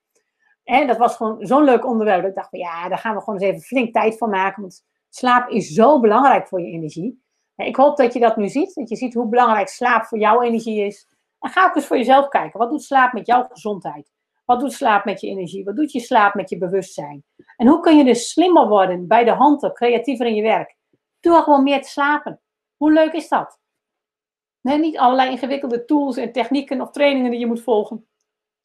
En dat was gewoon zo'n leuk onderwerp. Dat ik dacht van ja, daar gaan we gewoon eens even flink tijd van maken. Want slaap is zo belangrijk voor je energie. Ik hoop dat je dat nu ziet. Dat je ziet hoe belangrijk slaap voor jouw energie is. En ga ook eens voor jezelf kijken. Wat doet slaap met jouw gezondheid? Wat doet slaap met je energie? Wat doet je slaap met je bewustzijn? En hoe kun je dus slimmer worden bij de handen, creatiever in je werk? Doe gewoon meer te slapen. Hoe leuk is dat? Nee, niet allerlei ingewikkelde tools en technieken of trainingen die je moet volgen.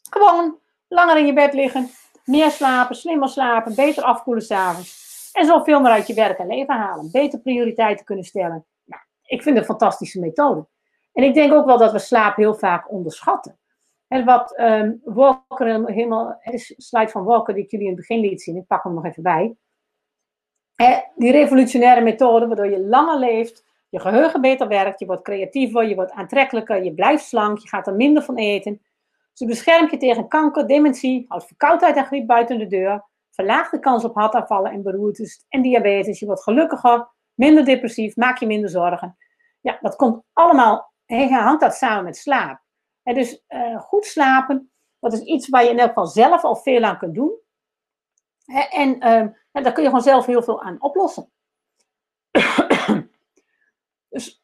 Gewoon langer in je bed liggen, meer slapen, slimmer slapen, beter afkoelen s'avonds. En zoveel meer uit je werk en leven halen. Beter prioriteiten kunnen stellen. Nou, ik vind het een fantastische methode. En ik denk ook wel dat we slaap heel vaak onderschatten. En wat um, Walker helemaal, de slide van Walker die ik jullie in het begin liet zien, ik pak hem nog even bij. die revolutionaire methode waardoor je langer leeft, je geheugen beter werkt, je wordt creatiever, je wordt aantrekkelijker, je blijft slank, je gaat er minder van eten. Ze beschermt je tegen kanker, dementie, houdt verkoudheid en griep buiten de deur, verlaagt de kans op hartaanvallen en beroertes en diabetes. Je wordt gelukkiger, minder depressief, maak je minder zorgen. Ja, dat komt allemaal, hangt dat samen met slaap. En dus uh, goed slapen, dat is iets waar je in elk geval zelf al veel aan kunt doen. En uh, daar kun je gewoon zelf heel veel aan oplossen. Dus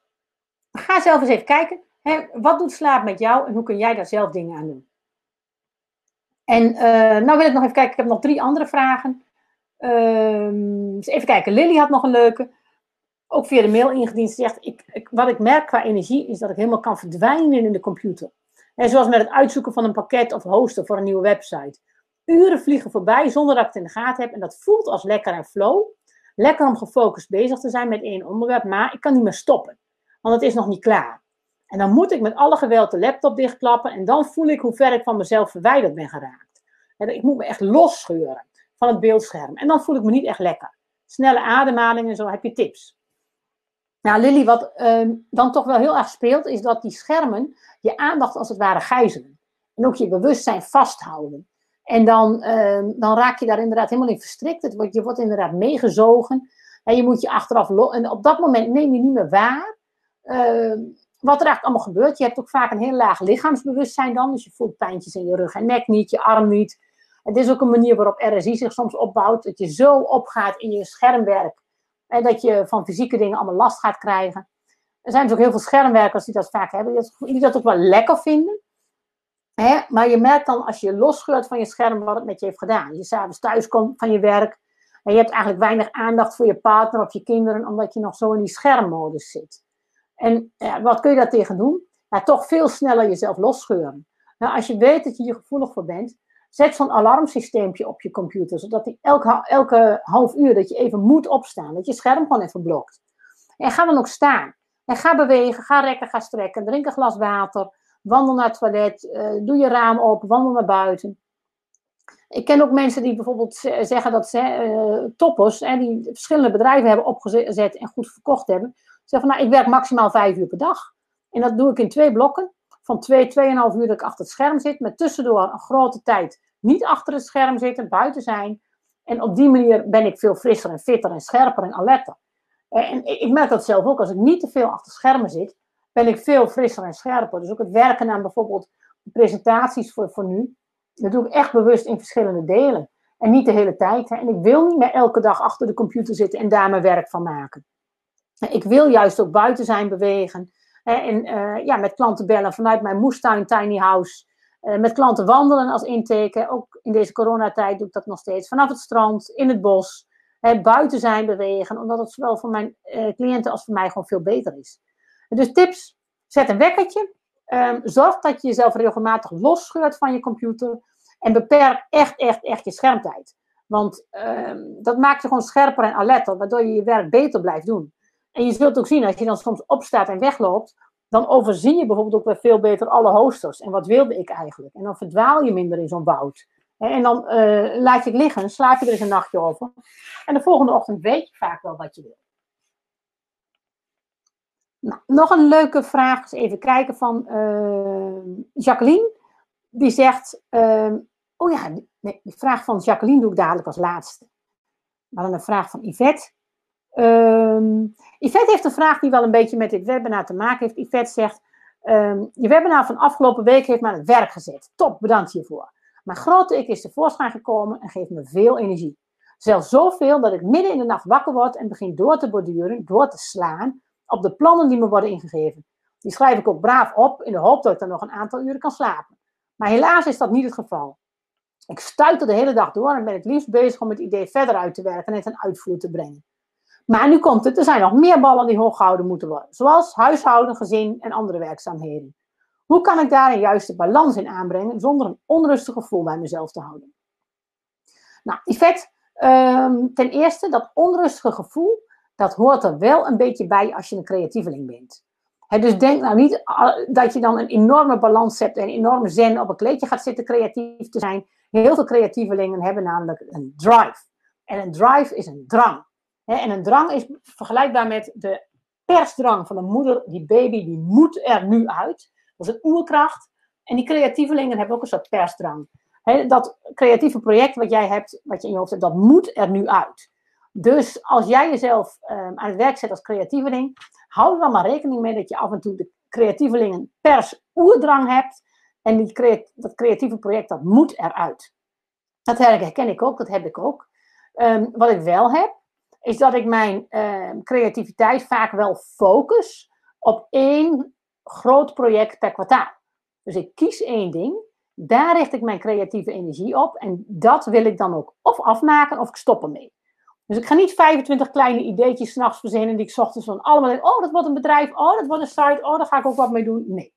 ga zelf eens even kijken. Hè, wat doet slaap met jou en hoe kun jij daar zelf dingen aan doen? En uh, nou wil ik nog even kijken. Ik heb nog drie andere vragen. Uh, even kijken. Lily had nog een leuke. Ook via de mail ingediend. Ze zegt, ik, ik, wat ik merk qua energie is dat ik helemaal kan verdwijnen in de computer. En zoals met het uitzoeken van een pakket of hosten voor een nieuwe website. Uren vliegen voorbij zonder dat ik het in de gaten heb. En dat voelt als lekker en flow. Lekker om gefocust bezig te zijn met één onderwerp. Maar ik kan niet meer stoppen. Want het is nog niet klaar. En dan moet ik met alle geweld de laptop dichtklappen. En dan voel ik hoe ver ik van mezelf verwijderd ben geraakt. Ik moet me echt losscheuren van het beeldscherm. En dan voel ik me niet echt lekker. Snelle ademhaling en zo heb je tips. Nou, Lily, wat uh, dan toch wel heel erg speelt, is dat die schermen je aandacht als het ware gijzelen. En ook je bewustzijn vasthouden. En dan, uh, dan raak je daar inderdaad helemaal in verstrikt. Het wordt, je wordt inderdaad meegezogen. En je moet je achteraf. En op dat moment neem je niet meer waar. Uh, wat er eigenlijk allemaal gebeurt. Je hebt ook vaak een heel laag lichaamsbewustzijn dan. Dus je voelt pijntjes in je rug en nek niet, je arm niet. Het is ook een manier waarop RSI zich soms opbouwt. Dat je zo opgaat in je schermwerk. En dat je van fysieke dingen allemaal last gaat krijgen. Er zijn dus ook heel veel schermwerkers die dat vaak hebben. Die die dat ook wel lekker vinden. Maar je merkt dan als je losscheurt van je scherm wat het met je heeft gedaan. Je s'avonds thuis komt van je werk. En je hebt eigenlijk weinig aandacht voor je partner of je kinderen. Omdat je nog zo in die schermmodus zit. En ja, wat kun je daar tegen doen? Ja, toch veel sneller jezelf losscheuren. Nou, als je weet dat je hier gevoelig voor bent, zet zo'n alarmsysteempje op je computer, zodat die elke, elke half uur dat je even moet opstaan, dat je scherm gewoon even blokt. En ga dan ook staan. En ga bewegen, ga rekken, ga strekken, drink een glas water, wandel naar het toilet, uh, doe je raam open, wandel naar buiten. Ik ken ook mensen die bijvoorbeeld zeggen dat ze uh, toppers, hè, die verschillende bedrijven hebben opgezet en goed verkocht hebben, zeg van, nou, ik werk maximaal vijf uur per dag. En dat doe ik in twee blokken. Van twee, tweeënhalf uur dat ik achter het scherm zit. Met tussendoor een grote tijd niet achter het scherm zitten, buiten zijn. En op die manier ben ik veel frisser en fitter en scherper en alerter. En ik merk dat zelf ook. Als ik niet te veel achter schermen zit, ben ik veel frisser en scherper. Dus ook het werken aan bijvoorbeeld presentaties voor, voor nu. Dat doe ik echt bewust in verschillende delen. En niet de hele tijd. Hè. En ik wil niet meer elke dag achter de computer zitten en daar mijn werk van maken. Ik wil juist ook buiten zijn bewegen. En uh, ja, met klanten bellen vanuit mijn moestuin tiny house. Uh, met klanten wandelen als inteken. Ook in deze coronatijd doe ik dat nog steeds. Vanaf het strand, in het bos. Hè, buiten zijn bewegen. Omdat het zowel voor mijn uh, cliënten als voor mij gewoon veel beter is. Dus tips. Zet een wekkertje. Um, zorg dat je jezelf regelmatig losscheurt van je computer. En beperk echt, echt, echt je schermtijd. Want um, dat maakt je gewoon scherper en alerter. Waardoor je je werk beter blijft doen. En je zult ook zien, als je dan soms opstaat en wegloopt, dan overzie je bijvoorbeeld ook weer veel beter alle hoosters. En wat wilde ik eigenlijk? En dan verdwaal je minder in zo'n woud. En dan uh, laat je het liggen, slaap je er eens een nachtje over. En de volgende ochtend weet je vaak wel wat je wil. Nou, nog een leuke vraag, eens even kijken van uh, Jacqueline. Die zegt, uh, oh ja, nee, die vraag van Jacqueline doe ik dadelijk als laatste. Maar dan een vraag van Yvette. Um, Yvette heeft een vraag die wel een beetje met dit webinar te maken heeft. Yvette zegt, um, je webinar van afgelopen week heeft me aan het werk gezet. Top, bedankt hiervoor. Mijn grote ik is tevoorschijn gekomen en geeft me veel energie. Zelfs zoveel dat ik midden in de nacht wakker word en begin door te borduren, door te slaan op de plannen die me worden ingegeven. Die schrijf ik ook braaf op in de hoop dat ik dan nog een aantal uren kan slapen. Maar helaas is dat niet het geval. Ik stuiter de hele dag door en ben het liefst bezig om het idee verder uit te werken en het ten uitvoer te brengen. Maar nu komt het, er zijn nog meer ballen die hoog gehouden moeten worden. Zoals huishouden, gezin en andere werkzaamheden. Hoe kan ik daar een juiste balans in aanbrengen zonder een onrustig gevoel bij mezelf te houden? Nou, Yvette, um, ten eerste, dat onrustige gevoel, dat hoort er wel een beetje bij als je een creatieveling bent. Dus denk nou niet ah, dat je dan een enorme balans hebt en een enorme zen op een kleedje gaat zitten creatief te zijn. Heel veel creatievelingen hebben namelijk een drive. En een drive is een drang en een drang is vergelijkbaar met de persdrang van de moeder, die baby, die moet er nu uit. Dat is een oerkracht. En die creatievelingen hebben ook een soort persdrang. dat creatieve project wat jij hebt, wat je in je hoofd hebt, dat moet er nu uit. Dus als jij jezelf ehm, aan het werk zet als creatieveling, hou er dan maar rekening mee dat je af en toe de creatievelingen pers oerdrang hebt. En die dat creatieve project, dat moet eruit. Dat herken ik ook, dat heb ik ook. Ehm, wat ik wel heb, is dat ik mijn ehm, creativiteit vaak wel focus op één groot project per kwartaal. Dus ik kies één ding, daar richt ik mijn creatieve energie op en dat wil ik dan ook of afmaken of ik stop ermee. Dus ik ga niet 25 kleine ideetjes s'nachts verzinnen die ik ochtends van allemaal denk, oh dat wordt een bedrijf, oh dat wordt een site, oh daar ga ik ook wat mee doen. Nee.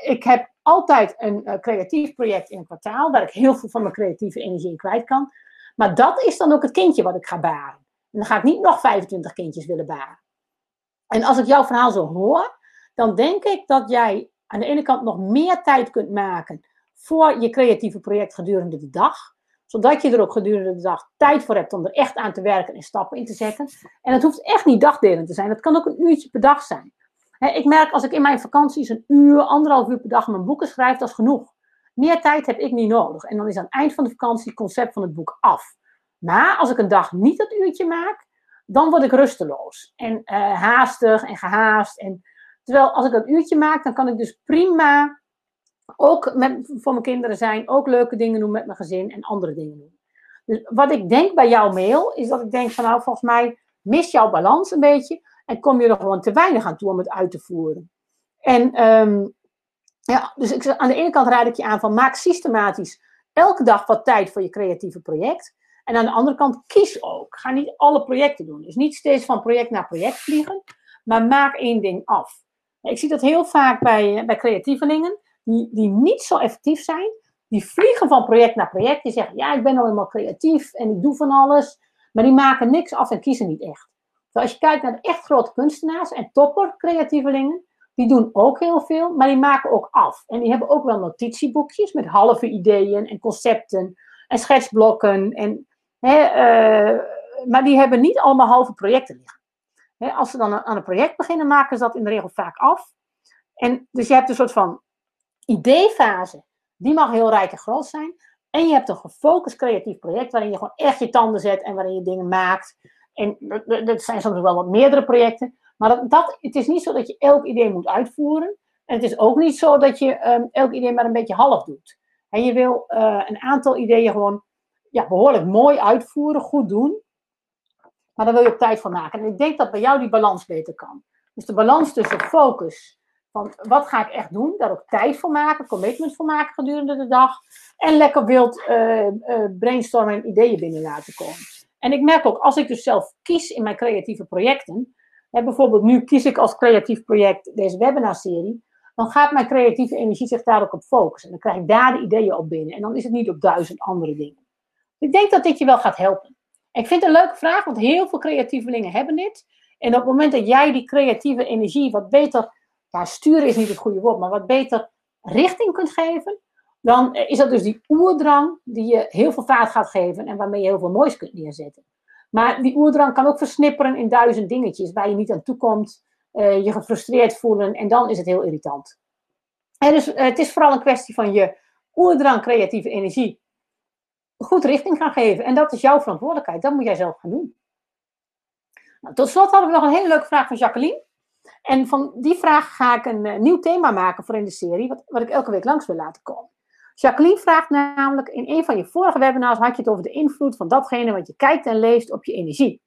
ik heb altijd een uh, creatief project in een kwartaal waar ik heel veel van mijn creatieve energie in kwijt kan. Maar dat is dan ook het kindje wat ik ga baren. En dan ga ik niet nog 25 kindjes willen baren. En als ik jouw verhaal zo hoor, dan denk ik dat jij aan de ene kant nog meer tijd kunt maken voor je creatieve project gedurende de dag. Zodat je er ook gedurende de dag tijd voor hebt om er echt aan te werken en stappen in te zetten. En het hoeft echt niet dagdelen te zijn. Het kan ook een uurtje per dag zijn. ik merk als ik in mijn vakanties een uur, anderhalf uur per dag mijn boeken schrijf, dat is genoeg. Meer tijd heb ik niet nodig. En dan is aan het eind van de vakantie het concept van het boek af. Maar als ik een dag niet dat uurtje maak, dan word ik rusteloos. En uh, haastig en gehaast. En, terwijl als ik dat uurtje maak, dan kan ik dus prima ook met, voor mijn kinderen zijn. Ook leuke dingen doen met mijn gezin en andere dingen doen. Dus wat ik denk bij jouw mail, is dat ik denk van nou, volgens mij mist jouw balans een beetje. En kom je er gewoon te weinig aan toe om het uit te voeren. En um, ja, dus ik, aan de ene kant raad ik je aan van maak systematisch elke dag wat tijd voor je creatieve project. En aan de andere kant kies ook. Ga niet alle projecten doen. Dus niet steeds van project naar project vliegen, maar maak één ding af. Ik zie dat heel vaak bij, bij creatievelingen die, die niet zo effectief zijn. Die vliegen van project naar project. Die zeggen, ja, ik ben al helemaal creatief en ik doe van alles. Maar die maken niks af en kiezen niet echt. Dus als je kijkt naar de echt grote kunstenaars en topper creatievelingen, die doen ook heel veel, maar die maken ook af. En die hebben ook wel notitieboekjes met halve ideeën en concepten en schetsblokken. En, hè, uh, maar die hebben niet allemaal halve projecten liggen. Hè, als ze dan aan een project beginnen, maken ze dat in de regel vaak af. En dus je hebt een soort van ideefase. Die mag heel rijk en groot zijn. En je hebt een gefocust creatief project waarin je gewoon echt je tanden zet en waarin je dingen maakt. En dat zijn soms wel wat meerdere projecten. Maar dat, dat, het is niet zo dat je elk idee moet uitvoeren. En het is ook niet zo dat je um, elk idee maar een beetje half doet. En je wil uh, een aantal ideeën gewoon ja, behoorlijk mooi uitvoeren, goed doen. Maar daar wil je ook tijd voor maken. En ik denk dat bij jou die balans beter kan. Dus de balans tussen focus, van wat ga ik echt doen, daar ook tijd voor maken, commitment voor maken gedurende de dag. En lekker wild uh, uh, brainstormen en ideeën binnen laten komen. En ik merk ook, als ik dus zelf kies in mijn creatieve projecten, Hè, bijvoorbeeld nu kies ik als creatief project deze webinarserie. Dan gaat mijn creatieve energie zich daar ook op focussen. En dan krijg ik daar de ideeën op binnen. En dan is het niet op duizend andere dingen. Ik denk dat dit je wel gaat helpen. ik vind het een leuke vraag, want heel veel creatievelingen hebben dit. En op het moment dat jij die creatieve energie wat beter, ja, sturen is niet het goede woord, maar wat beter richting kunt geven, dan is dat dus die oerdrang die je heel veel vaart gaat geven en waarmee je heel veel moois kunt neerzetten. Maar die oerdrang kan ook versnipperen in duizend dingetjes waar je niet aan toe komt, uh, je gefrustreerd voelen en dan is het heel irritant. En dus uh, het is vooral een kwestie van je oerdrang, creatieve energie goed richting gaan geven. En dat is jouw verantwoordelijkheid. Dat moet jij zelf gaan doen. Nou, tot slot hadden we nog een hele leuke vraag van Jacqueline. En van die vraag ga ik een uh, nieuw thema maken voor in de serie, wat, wat ik elke week langs wil laten komen. Jacqueline vraagt namelijk, in een van je vorige webinars had je het over de invloed van datgene wat je kijkt en leest op je energie.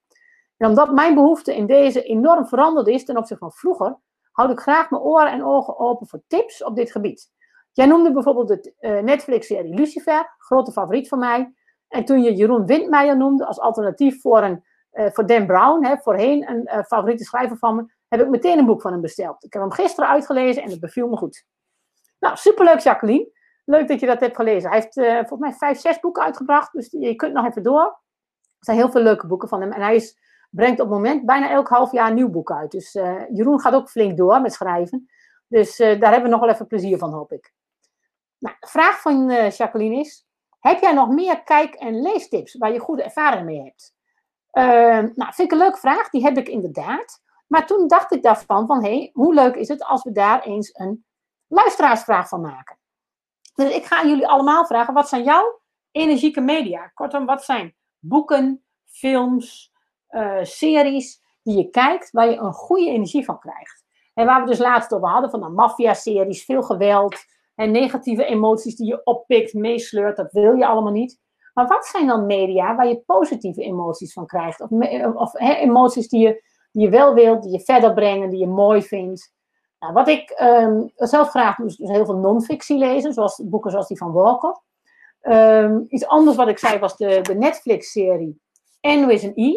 En omdat mijn behoefte in deze enorm veranderd is ten opzichte van vroeger, houd ik graag mijn oren en ogen open voor tips op dit gebied. Jij noemde bijvoorbeeld de uh, Netflix-serie Lucifer, grote favoriet van mij. En toen je Jeroen Windmeijer noemde als alternatief voor, een, uh, voor Dan Brown, hè, voorheen een favoriete schrijver van me, heb ik meteen een boek van hem besteld. Ik heb hem gisteren uitgelezen en het beviel me goed. Nou, superleuk Jacqueline. Leuk dat je dat hebt gelezen. Hij heeft uh, volgens mij vijf, zes boeken uitgebracht. Dus je kunt nog even door. Er zijn heel veel leuke boeken van hem. En hij brengt op het moment bijna elk half jaar een nieuw boek uit. Dus uh, Jeroen gaat ook flink door met schrijven. Dus uh, daar hebben we nog wel even plezier van, hoop ik. Nou, de vraag van Jacqueline is: Heb jij nog meer kijk- en leestips waar je goede ervaring mee hebt? nou, vind ik een leuke vraag. Die heb ik inderdaad. Maar toen dacht ik daarvan van, hé, hey, hoe leuk is het als we daar eens een luisteraarsvraag van maken. Dus ik ga jullie allemaal vragen, wat zijn jouw energieke media? Kortom, wat zijn boeken, films, uh, series die je kijkt waar je een goede energie van krijgt? En waar we dus laatst over hadden, van de maffia-series, veel geweld en negatieve emoties die je oppikt, meesleurt, dat wil je allemaal niet. Maar wat zijn dan media waar je positieve emoties van krijgt? Of emoties die je, die je wel wilt, die je verder brengen, die je mooi vindt. Nou, wat ik um, zelf graag doe, is dus heel veel non-fictie lezen, zoals boeken zoals die van Walker. Um, iets anders wat ik zei was de, de Netflix-serie N with an E.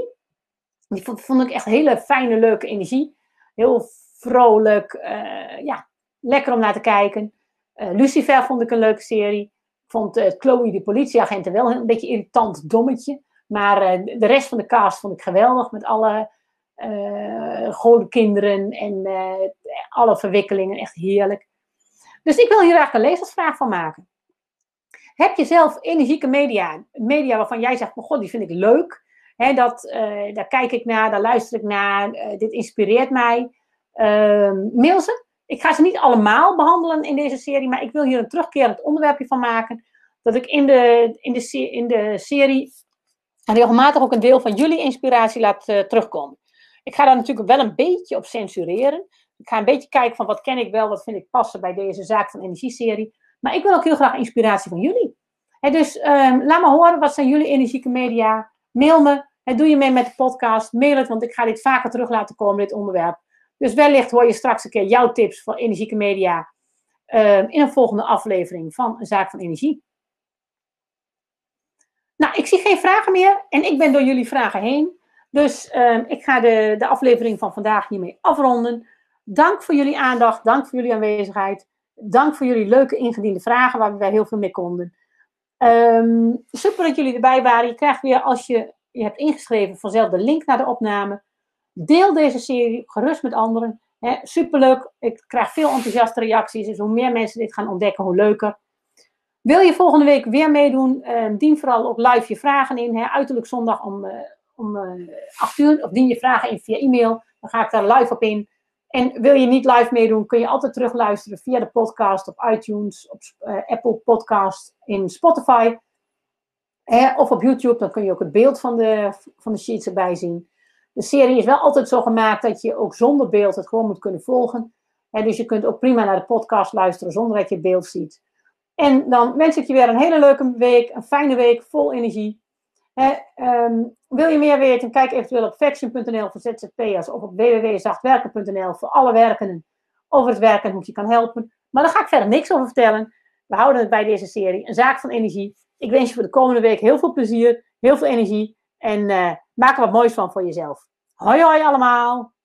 Die vond, ik echt hele fijne, leuke energie. Heel vrolijk, uh, ja, lekker om naar te kijken. Uh, Lucifer vond ik een leuke serie. Ik vond uh, Chloe de politieagent wel een beetje irritant dommetje. Maar de rest van de cast vond ik geweldig. Met alle uh, kinderen en alle verwikkelingen. Echt heerlijk. Dus ik wil hier eigenlijk een lezersvraag van maken. Heb je zelf energieke media, media waarvan jij zegt, god, die vind ik leuk. Dat, uh, daar kijk ik naar, daar luister ik naar, dit inspireert mij. Uh, mail ze. Ik ga ze niet allemaal behandelen in deze serie, maar ik wil hier een terugkerend onderwerpje van maken. Dat ik in de, in de, in de serie regelmatig ook een deel van jullie inspiratie laat terugkomen. Ik ga daar natuurlijk wel een beetje op censureren. Ik ga een beetje kijken van wat ken ik wel, wat vind ik passen bij deze zaak van energieserie. Maar ik wil ook heel graag inspiratie van jullie. dus um, laat me horen, wat zijn jullie energieke media? Mail me. Doe je mee met de podcast? Mail het, want ik ga dit vaker terug laten komen, dit onderwerp. Dus wellicht hoor je straks een keer jouw tips voor energieke media um, in een volgende aflevering van Een Zaak van Energie. Nou, ik zie geen vragen meer en ik ben door jullie vragen heen. Dus um, ik ga de, de aflevering van vandaag hiermee afronden. Dank voor jullie aandacht, dank voor jullie aanwezigheid. Dank voor jullie leuke ingediende vragen, waar we heel veel mee konden. Um, super dat jullie erbij waren. Je krijgt weer, als je je hebt ingeschreven, vanzelf de link naar de opname. Deel deze serie gerust met anderen. He, superleuk. Ik krijg veel enthousiaste reacties. Dus hoe meer mensen dit gaan ontdekken, hoe leuker. Wil je volgende week weer meedoen? Um, dien vooral op live je vragen in. He, uiterlijk zondag om, uh, om uh, 8 uur. Of dien je vragen in via e-mail. Dan ga ik daar live op in. En wil je niet live meedoen, kun je altijd terugluisteren via de podcast op iTunes, op uh, Apple Podcast, in Spotify. of op YouTube, dan kun je ook het beeld van de, van de sheets erbij zien. De serie is wel altijd zo gemaakt dat je ook zonder beeld het gewoon moet kunnen volgen. dus je kunt ook prima naar de podcast luisteren zonder dat je het beeld ziet. En dan wens ik je weer een hele leuke week, een fijne week, vol energie. um, wil je meer weten? Kijk eventueel op faction.nl voor ZZP'ers of op www.zachtwerken.nl voor alle werkenden over het werken en hoe je kan helpen. Maar daar ga ik verder niks over vertellen. We houden het bij deze serie. Een zaak van energie. Ik wens je voor de komende week heel veel plezier, heel veel energie en uh, maak er wat moois van voor jezelf. Hoi hoi allemaal!